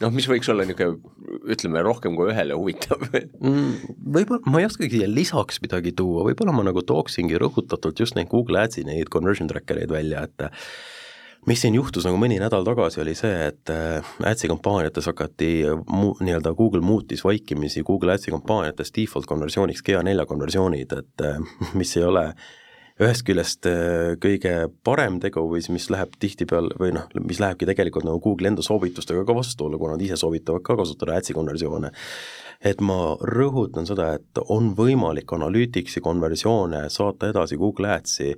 Noh, mis võiks olla niisugune, ütleme, rohkem kui ühele huvitav mm,? Võib-olla, ma ei oskagi siia lisaks midagi tuua, võib-olla ma nagu tooksingi rõhutatult just neid Google Adsi neid conversion tracker eid välja, et mis siin juhtus nagu mõni nädal tagasi, oli see, et äh, Adsi kampaaniates hakati mu-, nii-öelda Google muutis vaikimisi Google Adsi kampaaniates default konversiooniks GA4 konversioonid, et äh, [laughs] mis ei ole äh, ühest küljest äh, kõige parem siis mis läheb tihtipeale või noh, mis lähebki tegelikult nagu Google'i enda soovitustega ka vastuollu, kuna nad ise soovitavad ka kasutada Adsi konversioone. et ma rõhutan seda, et on võimalik Analyticsi konversioone saata edasi Google Adsi,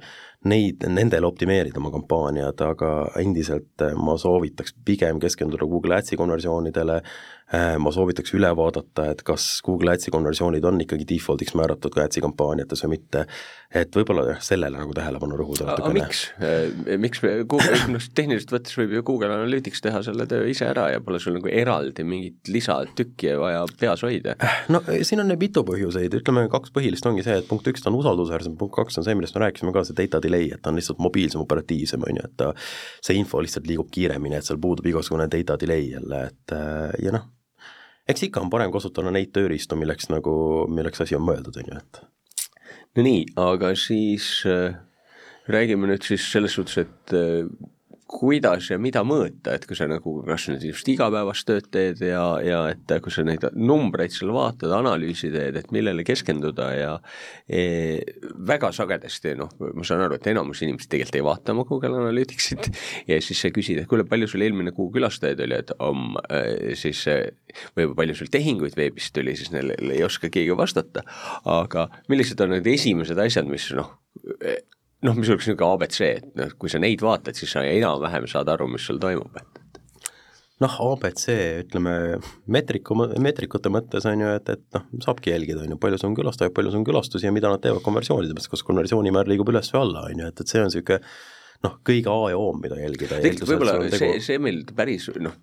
neid, nendele optimeerida oma kampaaniad, aga endiselt ma soovitaks pigem keskenduda Google Adsi konversioonidele, ma soovitaks üle vaadata, et kas Google Adsi konversioonid on ikkagi default'iks määratud ka Adsi kampaaniates või mitte, et võib-olla jah, sellele nagu tähelepanu rõhuda natukene. miks, äh, miks me, Google, noh tehniliselt võttes võib ju Google Analytics teha selle töö ise ära ja pole sul nagu eraldi mingit lisatükki vaja peas hoida? Äh, no siin on mitu põhjuseid, ütleme kaks põhilist ongi see, et punkt üks, ta on usaldusväärsem, punkt kaks on see, millest me rääkisime ka, see data delay, et ta on lihtsalt mobiilsem, operatiivsem, on ju, et ta, see info lihtsalt liigub kiiremini, et seal puudub igasugune data delay jälle, et ja noh, eks ikka on parem kasutada neid tööriistu, milleks nagu, milleks asi on mõeldud, on ju, et. No nii, aga siis äh, räägime nüüd siis selles suhtes, et äh, kuidas ja mida mõõta, et kui sa nagu kas nüüd just igapäevast tööd teed ja, ja et kui sa neid numbreid seal vaatad, analüüsi teed, et millele keskenduda ja e, väga sagedasti noh, ma saan aru, et enamus inimesi tegelikult ei vaata oma Google Analyticsit [laughs] ja siis sa küsid, et kuule, palju sul eelmine kuu külastajaid oli, et om, e, siis või palju sul tehinguid veebist tuli, siis neile ei oska keegi vastata, aga millised on need esimesed asjad, mis noh, noh, mis oleks niisugune abc, et noh, kui sa neid vaatad, siis sa enam-vähem saad aru, mis sul toimub, et noh, abc, ütleme meetriku, meetrikute mõttes on ju, et, et noh, saabki jälgida, on ju, palju sul on külastajaid, palju sul on külastusi ja mida nad teevad konversioonide mõttes, kas konversioonimäär liigub üles või alla, on ju, et, et see on niisugune noh, kõige A ja O, mida jälgida. tegelikult võib-olla see, see, see meil päris noh,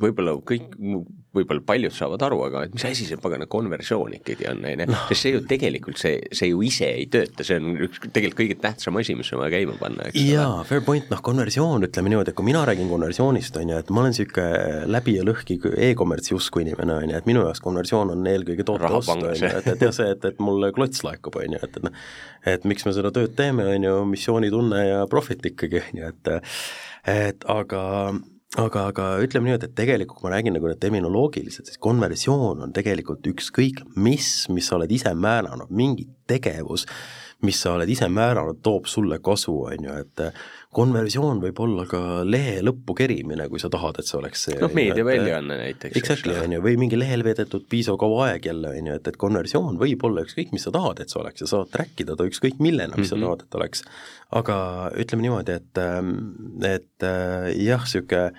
võib-olla kõik, võib-olla paljud saavad aru, aga et mis asi see pagana konversioon ikkagi on, on ju, noh. sest see ju tegelikult, see, see ju ise ei tööta, see on üks tegelikult kõige tähtsam asi, mis on vaja käima panna, eks ole. jaa, fair point, noh konversioon, ütleme niimoodi, et kui mina räägin konversioonist, on ju, et ma olen niisugune läbi ja lõhki e-kommertsi usku inimene, on ju, et minu jaoks konversioon on eelkõige toote ost, on ju, et, et jah, see, et, et mulle klots laekub, on ju, et, et noh, et miks me seda tööd teeme, on ju, missioonitunne ja profit ikkagi, on ju, et et aga aga, aga ütleme niimoodi, et tegelikult kui ma räägin nagu terminoloogiliselt, siis konversioon on tegelikult ükskõik mis, mis sa oled ise määranud, mingi tegevus, mis sa oled ise määranud, toob sulle kasu, on ju, et konversioon võib olla ka lehe lõppu kerimine, kui sa tahad, et see oleks see noh, meediaväljaanne näiteks. Exactly, on ju, või mingi lehel veedetud piisav kaua aeg jälle, on ju, et, et konversioon võib olla ükskõik, mis sa tahad, et see oleks ja saad track ida ta ükskõik millena, mis mm -hmm. sa mhm. tahad, et oleks. aga ütleme niimoodi, et, et jah, niisugune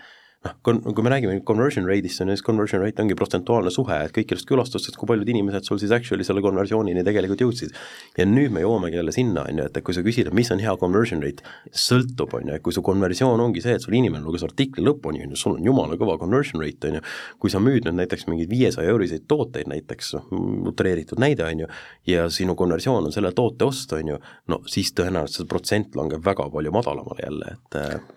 noh, kon-, kui me räägime conversion rate'ist, on ju, siis conversion rate ongi protsentuaalne suhe, et kõikidest külastustest, kui paljud inimesed sul siis actually selle konversioonini tegelikult jõudsid. ja nüüd me jõuamegi jälle sinna, on ju, et kui sa küsid, et mis on hea conversion rate, sõltub, on ju, et kui su konversioon ongi see, et sul inimene luges artikli lõpuni, on ju, sul on jumala kõva conversion rate, on ju, kui sa müüd nüüd näiteks mingeid viiesaja euriseid tooteid näiteks, noh, utreeritud näide, on ju, ja sinu konversioon on selle toote ost, on ju, no siis tõenäoliselt see protsent langeb väga palju madalamale jälle, et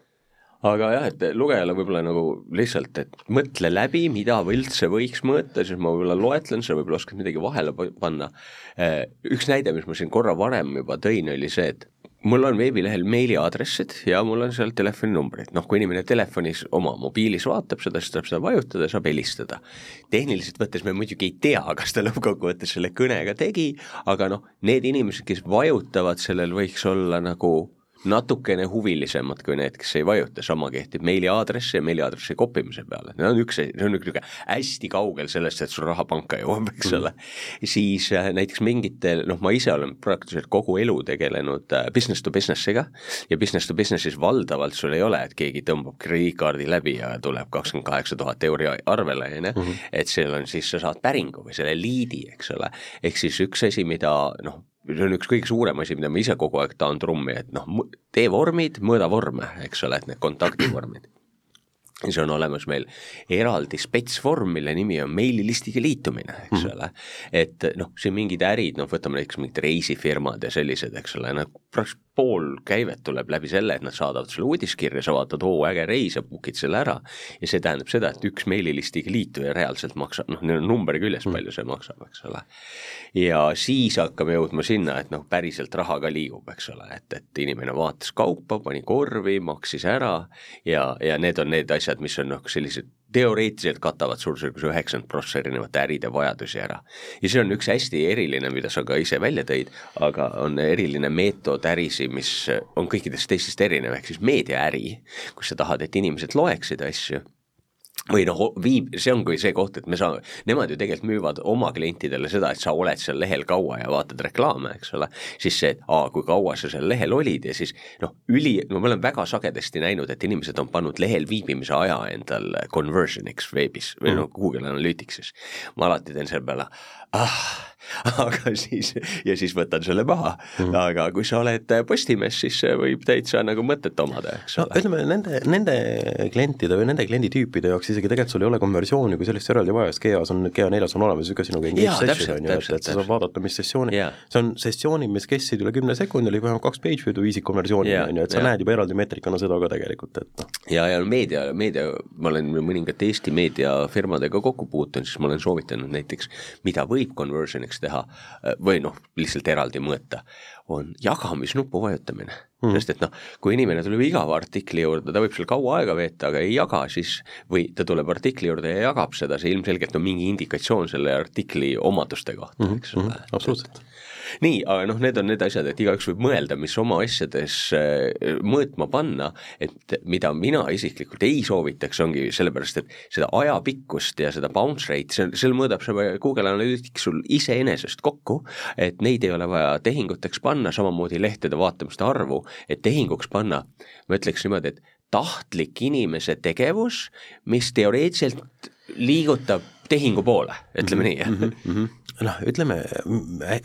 aga jah, et lugejale võib-olla nagu lihtsalt, et mõtle läbi, mida üldse võiks mõõta, siis ma võib-olla loetlen, sa võib-olla oskad midagi vahele panna. Äh, üks näide, mis ma siin korra varem juba tõin, oli see, et mul on veebilehel meiliaadressid ja mul on seal telefoninumbrid, noh kui inimene telefonis oma mobiilis vaatab seda, siis tuleb seda vajutada, saab helistada. tehniliselt võttes me muidugi ei tea, kas ta lõppkokkuvõttes selle kõne ka tegi, aga noh, need inimesed, kes vajutavad, sellel võiks olla nagu natukene huvilisemad kui need, kes ei vajuta, sama kehtib meiliaadressi ja meiliaadressi kopimise peale, see on üks, see on niisugune hästi kaugel sellest, et sul raha panka jõuab, eks ole mm. -hmm. siis äh, näiteks mingitel, noh, ma ise olen praktiliselt kogu elu tegelenud äh, business to business'iga ja business to business'is valdavalt sul ei ole, et keegi tõmbab krediitkaardi läbi ja tuleb kakskümmend kaheksa tuhat euri arvele, on ju, mhm. et seal on siis, sa saad päringu või selle liidi, eks ole, ehk siis üks asi, mida noh, see on üks kõige suurem asi, mida ma ise kogu aeg tahan trummi, et noh, tee vormid, mõõda vorme, eks ole, et need kontaktivormid siis on olemas meil eraldi spetsvorm, mille nimi on meililistiga liitumine, eks mm. ole. et noh, siin mingid ärid, noh võtame näiteks mingid reisifirmad ja sellised, eks ole, nad praktiliselt pool käivet tuleb läbi selle, et nad saadavad sulle uudiskirja, sa vaatad, oo äge reis ja book'id selle ära. ja see tähendab seda, et üks meililistiga liituja reaalselt maksab, noh, neil on number küljes mm., palju see maksab, eks ole. ja siis hakkame jõudma sinna, et noh, päriselt raha ka liigub, eks ole, et, et inimene vaatas kaupa, pani korvi, maksis ära ja, ja need on need asjad, asjad, mis on noh, sellised teoreetiliselt katavad suurusjärgus üheksakümmend prossa erinevate äride vajadusi ära. ja see on üks hästi eriline, mida sa ka ise välja tõid, aga on eriline meetod ärisi, mis on kõikidest teistest erinev, ehk siis meediaäri, kus sa tahad, et inimesed loeksid asju või noh, viib, see ongi see koht, et me saame, nemad ju tegelikult müüvad oma klientidele seda, et sa oled seal lehel kaua ja vaatad reklaame, eks ole, siis see, et aa, kui kaua sa seal lehel olid ja siis noh, üli, no ma olen väga sagedasti näinud, et inimesed on pannud lehel viibimise aja endal conversion'iks veebis või noh, Google Analyticsis. ma alati teen selle peale, ah, [laughs] aga siis, ja siis võtan selle maha mm.. aga kui sa oled Postimees, siis see võib täitsa nagu mõtet omada, eks ole no,. ütleme nende, nende klientide või nende klienditüüpide jaoks isegi tegelikult sul ei ole konversiooni kui sellist eraldi vaja, sest GA-s on, GA4-s on olemas niisugune sinuga engage session on ju, et, et sa saad vaadata, mis sessiooni yeah., see on sessioonid, mis kestsid üle kümne sekundi, oli vähemalt kaks page view'd viisid konversiooni yeah., on ju, et sa yeah. näed juba eraldi meetrikana seda ka tegelikult, et noh. ja, ja meedia, meedia, ma olen mõningate Eesti meediafirmadega kokku puutunud, siis ma olen soovitanud näiteks, mida võib conversion'iks teha või noh, lihtsalt eraldi mõõta, on jagamisnupu vajutamine. Mm.. sest et noh, kui inimene tuleb igava artikli juurde, ta võib seal kaua aega veeta, aga ei jaga, siis või ta tuleb artikli juurde ja jagab seda, see ilmselgelt on mingi indikatsioon selle artikli omaduste kohta mm, -hmm. eks ole. mm -hmm.. absoluutselt nii, aga noh, need on need asjad, et igaüks võib mõelda, mis oma asjades äh, mõõtma panna, et mida mina isiklikult ei soovitaks, ongi sellepärast, et seda ajapikkust ja seda bounce rate, see, selle mõõdab see Google Analytics sul iseenesest kokku, et neid ei ole vaja tehinguteks panna, samamoodi lehtede vaatamiste arvu, et tehinguks panna, ma ütleks niimoodi, et tahtlik inimese tegevus, mis teoreetiliselt liigutab tehingu poole, ütleme mm -hmm, nii mm. -hmm noh, ütleme,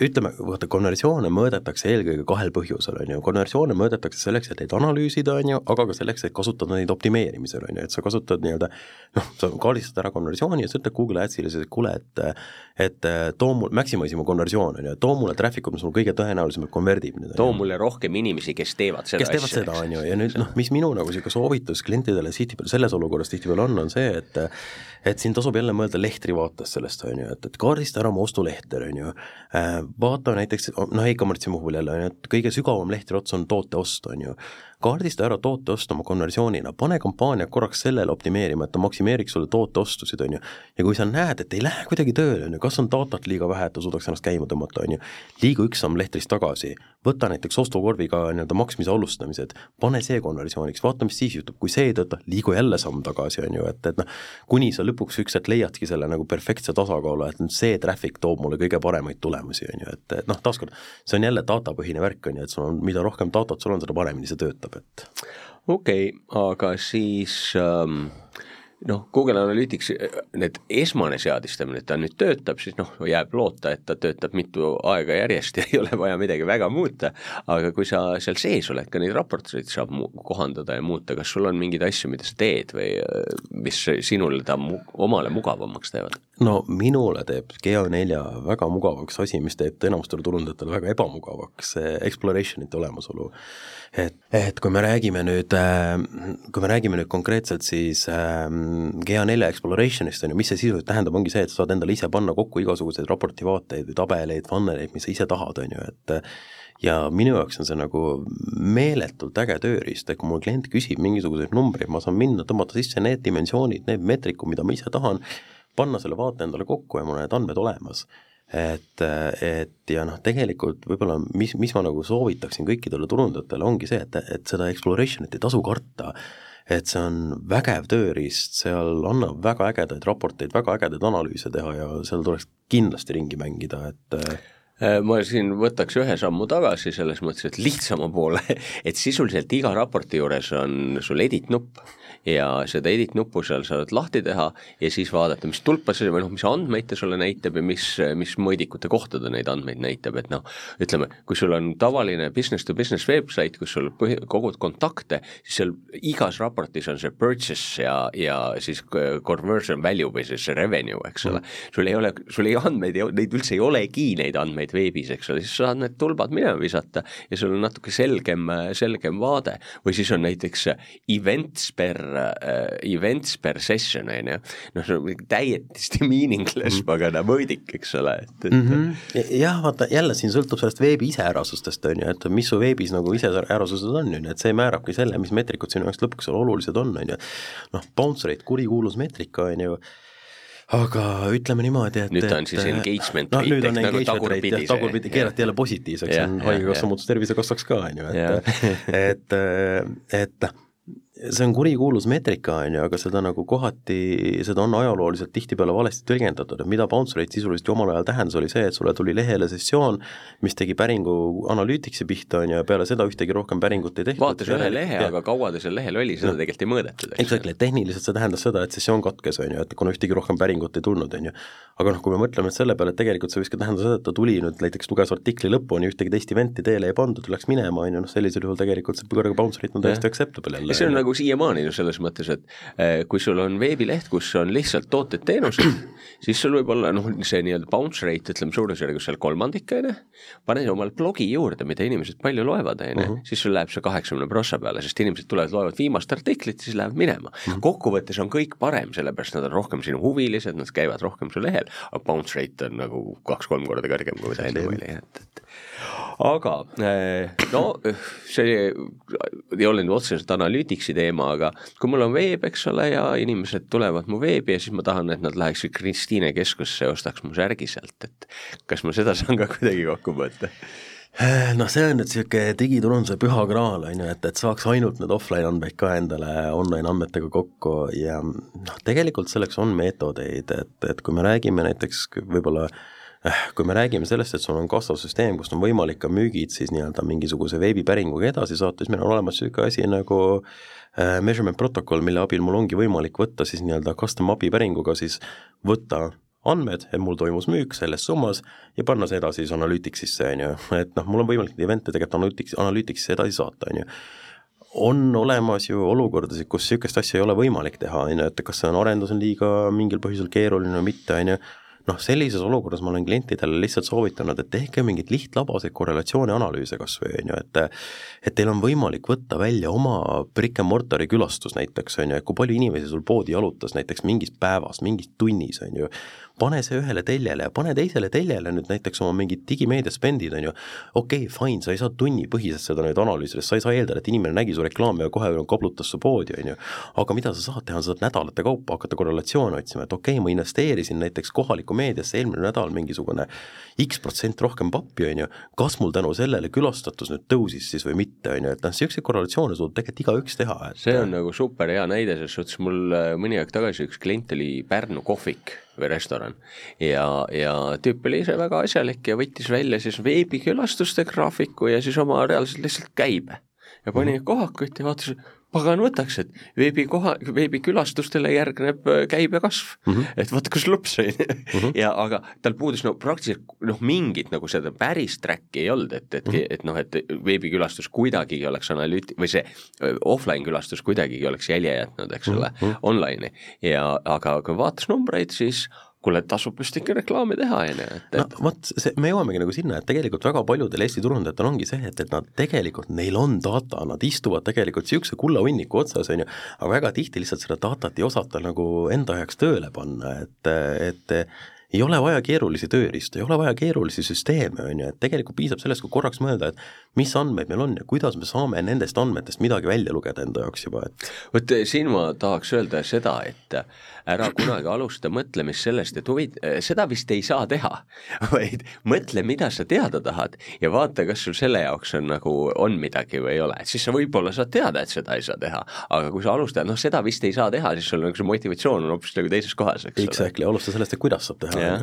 ütleme, vaata konversioone mõõdetakse eelkõige kahel põhjusel, on ju, konversioone mõõdetakse selleks, et neid analüüsida, on ju, aga ka selleks, et kasutada neid optimeerimisel, on ju, et sa kasutad nii-öelda noh, sa kaardistad ära konversiooni ja sa ütled Google Adsile siis, et kuule, et et too mul, maximize mu konversioon, on ju, too mulle traffic ut, mis mul kõige tõenäolisemalt konverdib. too mulle rohkem inimesi, kes teevad seda kes teevad asja, seda, on ju, ja nüüd noh, mis minu nagu niisugune soovitus klientidele tihtipeale selles olukorras tihtipeale on, on see, et et siin tasub jälle mõelda lehtri vaates sellest, on ju, et, et kaardista ära oma ostulehter, on ju, äh, vaata näiteks noh e, e-commerce'i puhul jälle, on ju, et kõige sügavam lehtri ots on toote ost, on ju, kaardista ära tooteost oma konversioonina, pane kampaania korraks sellele optimeerima, et ta maksimeeriks sulle tooteostusid, on ju. ja kui sa näed, et ei lähe kuidagi tööle, on ju, kas on datat liiga vähe, et ta suudaks ennast käima tõmmata, on ju, liigu üks samm lehtrist tagasi, võta näiteks ostukorviga nii-öelda maksmise alustamised, pane see konversiooniks, vaata, mis siis juhtub, kui see ei tööta, liigu jälle samm tagasi, on ju, et, et noh, kuni sa lõpuks üks hetk leiadki selle nagu perfektse tasakaalu, et see traffic toob mulle kõige paremaid tulemusi, on ju, et, et noh, taaskord, see on jälle datapõhine värk, on ju, et sul on, mida rohkem datat sul on, seda paremini see töötab, et okei okay,, aga siis ähm, noh, Google Analytics, need esmane seadistamine, et ta nüüd töötab, siis noh, jääb loota, et ta töötab mitu aega järjest ja ei ole vaja midagi väga muuta, aga kui sa seal sees oled, ka neid raporteid saab kohandada ja muuta, kas sul on mingeid asju, mida sa teed või mis sinule ta mu-, omale mugavamaks teevad? no minule teeb GA4 väga mugavaks asi, mis teeb enamustele turundajatele väga ebamugavaks, see exploration'ite olemasolu. et, et kui me räägime nüüd, kui me räägime nüüd konkreetselt siis ähm, GA4 exploration'ist, on ju, mis see sisuliselt tähendab, ongi see, et sa saad endale ise panna kokku igasuguseid raporti vaateid või tabeleid, funneleid, mis sa ise tahad, on ju, et ja minu jaoks on see nagu meeletult äge tööriist, et kui mul klient küsib mingisuguseid numbreid, ma saan minna, tõmmata sisse need dimensioonid, need meetrikud, mida ma ise tahan, panna selle vaate endale kokku ja mul on need andmed olemas. et, et ja noh, tegelikult võib-olla mis, mis ma nagu soovitaksin kõikidele turundajatele, ongi see, et, et seda exploration'it ei tasu karta, et see on vägev tööriist, seal annab väga ägedaid raporteid, väga ägedaid analüüse teha ja seal tuleks kindlasti ringi mängida, et äh, ma siin võtaks ühe sammu tagasi selles mõttes, et lihtsama poole, [laughs] et sisuliselt iga raporti juures on sul edit nupp ja seda edit nuppu seal saad lahti teha ja siis vaadata, mis tulpa see või noh, mis andmeid ta sulle näitab ja mis, mis mõõdikute kohta ta neid andmeid näitab, et noh, ütleme, kui sul on tavaline business to business website, kus sul põhi, kogud kontakte, siis seal igas raportis on see purchase ja, ja siis conversion value või siis see revenue, eks ole. Mm., sul ei ole, sul ei andmeid, neid üldse ei olegi, neid andmeid veebis, eks ole, siis saad need tulbad minema visata ja sul on natuke selgem, selgem vaade. Või siis on näiteks events per uh, events per session, on ju, noh, see on täiesti [laughs] meaningless mm pagana mõõdik, eks ole, et, et mm -hmm. jah, vaata jälle siin sõltub sellest veebi iseärasustest, on ju, et mis su veebis nagu iseärasused on, on ju, et see määrabki selle, mis meetrikud sinu jaoks lõpuks olulised on, on ju. noh, bounce rate, kurikuulus meetrika, on ju aga ütleme niimoodi, et nüüd ta on siis engagement noh, nüüd on nagu engagement rate jah, tagurpidi keerati jälle positiivseks, see on Haigekassa muutus Tervisekassaks ka, on ju, et et, et noh see on kurikuulus meetrika, on ju, aga seda nagu kohati, seda on ajalooliselt tihtipeale valesti tõlgendatud, et mida bounce rate sisuliselt ju omal ajal tähendas, oli see, et sulle tuli lehele sessioon, mis tegi päringu Analyticsi pihta, on ju, ja peale seda ühtegi rohkem päringut ei tehtud. vaatas ühe lehe, aga kaua ta seal lehel oli, seda no. tegelikult ei mõõdetud. Exactly, tehniliselt see tähendas seda, et sessioon katkes, on ju, et kuna ühtegi rohkem päringut ei tulnud, on ju. aga noh, kui me mõtleme selle peale, et tegelikult see võiks ka tähendada seda, et ta tuli nüüd näiteks luges artikli ju, ühtegi teist event'i teele ei pandud, läks minema, on ju, noh sellisel juhul tegelikult see bounce rate on täiesti acceptable jälle. Nagu siiamaani ju selles mõttes, et eh, kui sul on veebileht, kus on lihtsalt tooted-teenused, [clears throat] siis sul võib olla noh, see nii-öelda bounce rate, ütleme suurusjärgus seal kolmandik, on ju, pane omale blogi juurde, mida inimesed palju loevad, on ju, mhm. siis sul läheb see kaheksakümne prossa peale, sest inimesed tulevad, loevad viimast artiklit, siis lähevad minema mm. -hmm. kokkuvõttes on kõik parem, sellepärast nad on rohkem sinu huvilised, nad käivad rohkem su lehel, aga bounce rate on nagu kaks-kolm korda kõrgem, kui ta enne oli, et, et aga eh, no see ei ole nüüd otseselt Analyticsi teema, aga kui mul on veeb, eks ole, ja inimesed tulevad mu veebi ja siis ma tahan, et nad läheksid Kristiine keskusesse ja ostaks mu särgi sealt, et kas ma seda saan ka kuidagi kokku võtta? noh, see on nüüd niisugune digiturunduse püha graal, on ju, et, et saaks ainult need offline andmeid ka endale online andmetega kokku ja noh, tegelikult selleks on meetodeid, et, et kui me räägime näiteks võib-olla äh, kui me räägime sellest, et sul on kassasüsteem, kust on võimalik ka müügid siis nii-öelda mingisuguse veebipäringuga edasi saata, siis meil on olemas niisugune asi nagu äh, measurement protokoll, mille abil mul ongi võimalik võtta siis nii-öelda custom API päringuga siis võtta andmed, et mul toimus müük selles summas ja panna see edasi siis Analyticsisse, on ju, et noh, mul on võimalik neid event'e tegelikult Analytics, Analyticsisse edasi saata, on ju. On olemas ju olukordasid, kus niisugust asja ei ole võimalik teha, on ju, et kas see on arendus on liiga mingil põhjusel keeruline või mitte, on ju, noh, sellises olukorras ma olen klientidele lihtsalt soovitanud, et tehke mingeid lihtlabaseid korrelatsiooni analüüse kas või, on ju, et et teil on võimalik võtta välja oma brick and mortar'i külastus näiteks, on ju, et kui palju inimesi sul poodi jalutas näiteks mingis päevas, mingis tunnis, on ju, pane see ühele teljele ja pane teisele teljele nüüd näiteks oma mingid digimeedia spendid, on ju, okei okay,, fine, sa ei saa tunnipõhiselt seda nüüd analüüsida, sa ei saa eeldada, et inimene nägi su reklaami ja kohe koplutas su poodi, on ju, aga mida sa saad teha, sa saad nädalate kaupa hakata korrelatsioone otsima, et okei okay,, ma investeerisin näiteks kohalikku meediasse eelmine nädal mingisugune X protsent rohkem pappi, on ju, kas mul tänu sellele külastatus nüüd tõusis siis või mitte, on ju, et noh, niisuguseid korrelatsioone suudab tegelikult igaüks teha, et see on nagu super hea näide, selles suhtes mul äh, mõni aeg tagasi üks klient oli Pärnu kohvik või restoran ja, ja tüüp oli ise väga asjalik ja võttis välja siis veebikülastuste graafiku ja siis oma reaalselt lihtsalt käibe ja pani mm -hmm. kohakut ja vaatas, pagan võtaks, et veebikoha, veebikülastustele järgneb äh, käibekasv mm. -hmm. et vaata, kus lõps on ju. Mhm. ja aga tal puudus no praktiliselt noh, mingit nagu seda päris track'i ei olnud, et, et mm, -hmm. et noh, et veebikülastus kuidagigi oleks analüüt- või see äh, offline külastus kuidagigi oleks jälje jätnud, eks ole mm -hmm., online'i ja aga kui vaatas numbreid, siis kuule, tasub vist ikka reklaami teha, on ju, et, no vot, see, me jõuamegi nagu sinna, et tegelikult väga paljudel Eesti turundajatel ongi see, et, et nad tegelikult, neil on data, nad istuvad tegelikult niisuguse kullahunniku otsas, on ju, aga väga tihti lihtsalt seda datat ei osata nagu enda heaks tööle panna, et, et ei ole vaja keerulisi tööriistu, ei ole vaja keerulisi süsteeme, on ju, et tegelikult piisab sellest, kui korraks mõelda, et mis andmeid meil on ja kuidas me saame nendest andmetest midagi välja lugeda enda jaoks juba, et vot siin ma tahaks öelda seda, et ära kunagi alusta mõtlemist sellest, et huvi, seda vist ei saa teha, [laughs] vaid mõtle, mida sa teada tahad ja vaata, kas sul selle jaoks on nagu, on midagi või ei ole, et siis sa võib-olla saad teada, et seda ei saa teha, aga kui sa alustad, noh, seda vist ei saa teha, siis sul nagu see motivatsioon on hoopis nagu teises kohas, eks exactly. ole. alusta sellest, et kuidas saab teha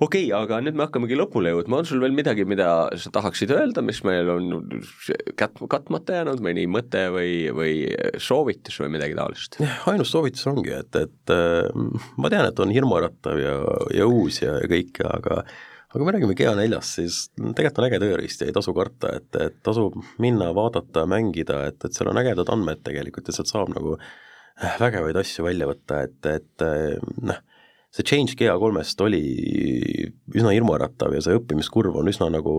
okei okay,, aga nüüd me hakkamegi lõpule jõudma, on sul veel midagi, mida sa tahaksid öelda, mis meil on kät-, katmata jäänud, mõni mõte või, või soovitus või midagi taolist? ainus soovitus ongi, et, et äh, ma tean, et on hirmuäratav ja, ja uus ja, ja kõike, aga aga kui me räägime GA4-st, siis tegelikult on äge tööriist ja ei tasu karta, et, et tasub minna, vaadata, mängida, et, et seal on ägedad andmed tegelikult ja sealt saab nagu vägevaid asju välja võtta, et, et noh, see change GA3-st oli üsna hirmuäratav ja see õppimiskurv on üsna nagu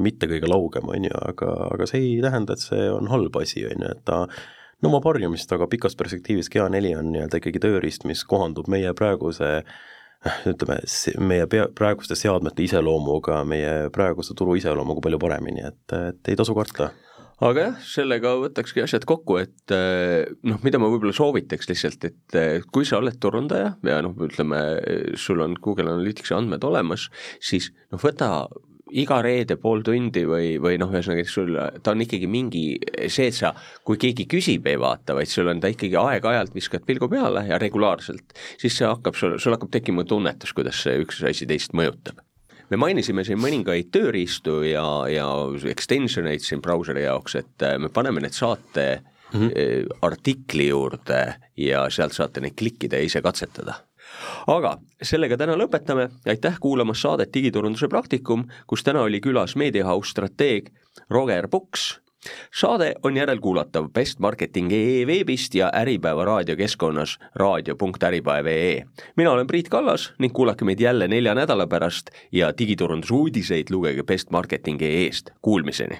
mitte kõige laugem, on ju, aga, aga see ei tähenda, et see on halb asi, on ju, et ta nõuab harjumist, aga pikas perspektiivis GA4 on nii-öelda ikkagi tööriist, mis kohandub meie praeguse ütleme, meie pea, praeguste seadmete iseloomuga, meie praeguse turu iseloomuga palju paremini, et, et ei tasu karta aga jah, sellega võtakski asjad kokku, et eh, noh, mida ma võib-olla soovitaks lihtsalt, et eh, kui sa oled turundaja ja noh, ütleme, sul on Google Analyticsi andmed olemas, siis noh, võta iga reede pool tundi või, või noh, ühesõnaga sul, ta on ikkagi mingi see, et sa, kui keegi küsib, ei vaata, vaid sul on ta ikkagi aeg-ajalt viskad pilgu peale ja regulaarselt, siis see hakkab, sul, sul hakkab tekkima tunnetus, kuidas see üks asi teist mõjutab me mainisime siin mõningaid tööriistu ja, ja extension eid siin brauseri jaoks, et äh, me paneme need saate mm -hmm. artikli juurde ja sealt saate neid klikkida ja ise katsetada. Aga sellega täna lõpetame, aitäh kuulamast saadet Digiturunduse praktikum, kus täna oli külas meediahaus strateeg Roger Puks saade on järelkuulatav bestmarketing.ee veebist ja Äripäeva raadiokeskkonnas raadio.äripäev.ee. mina olen Priit Kallas ning kuulake meid jälle nelja nädala pärast ja digiturunduse uudiseid lugege bestmarketing.ee-st, kuulmiseni!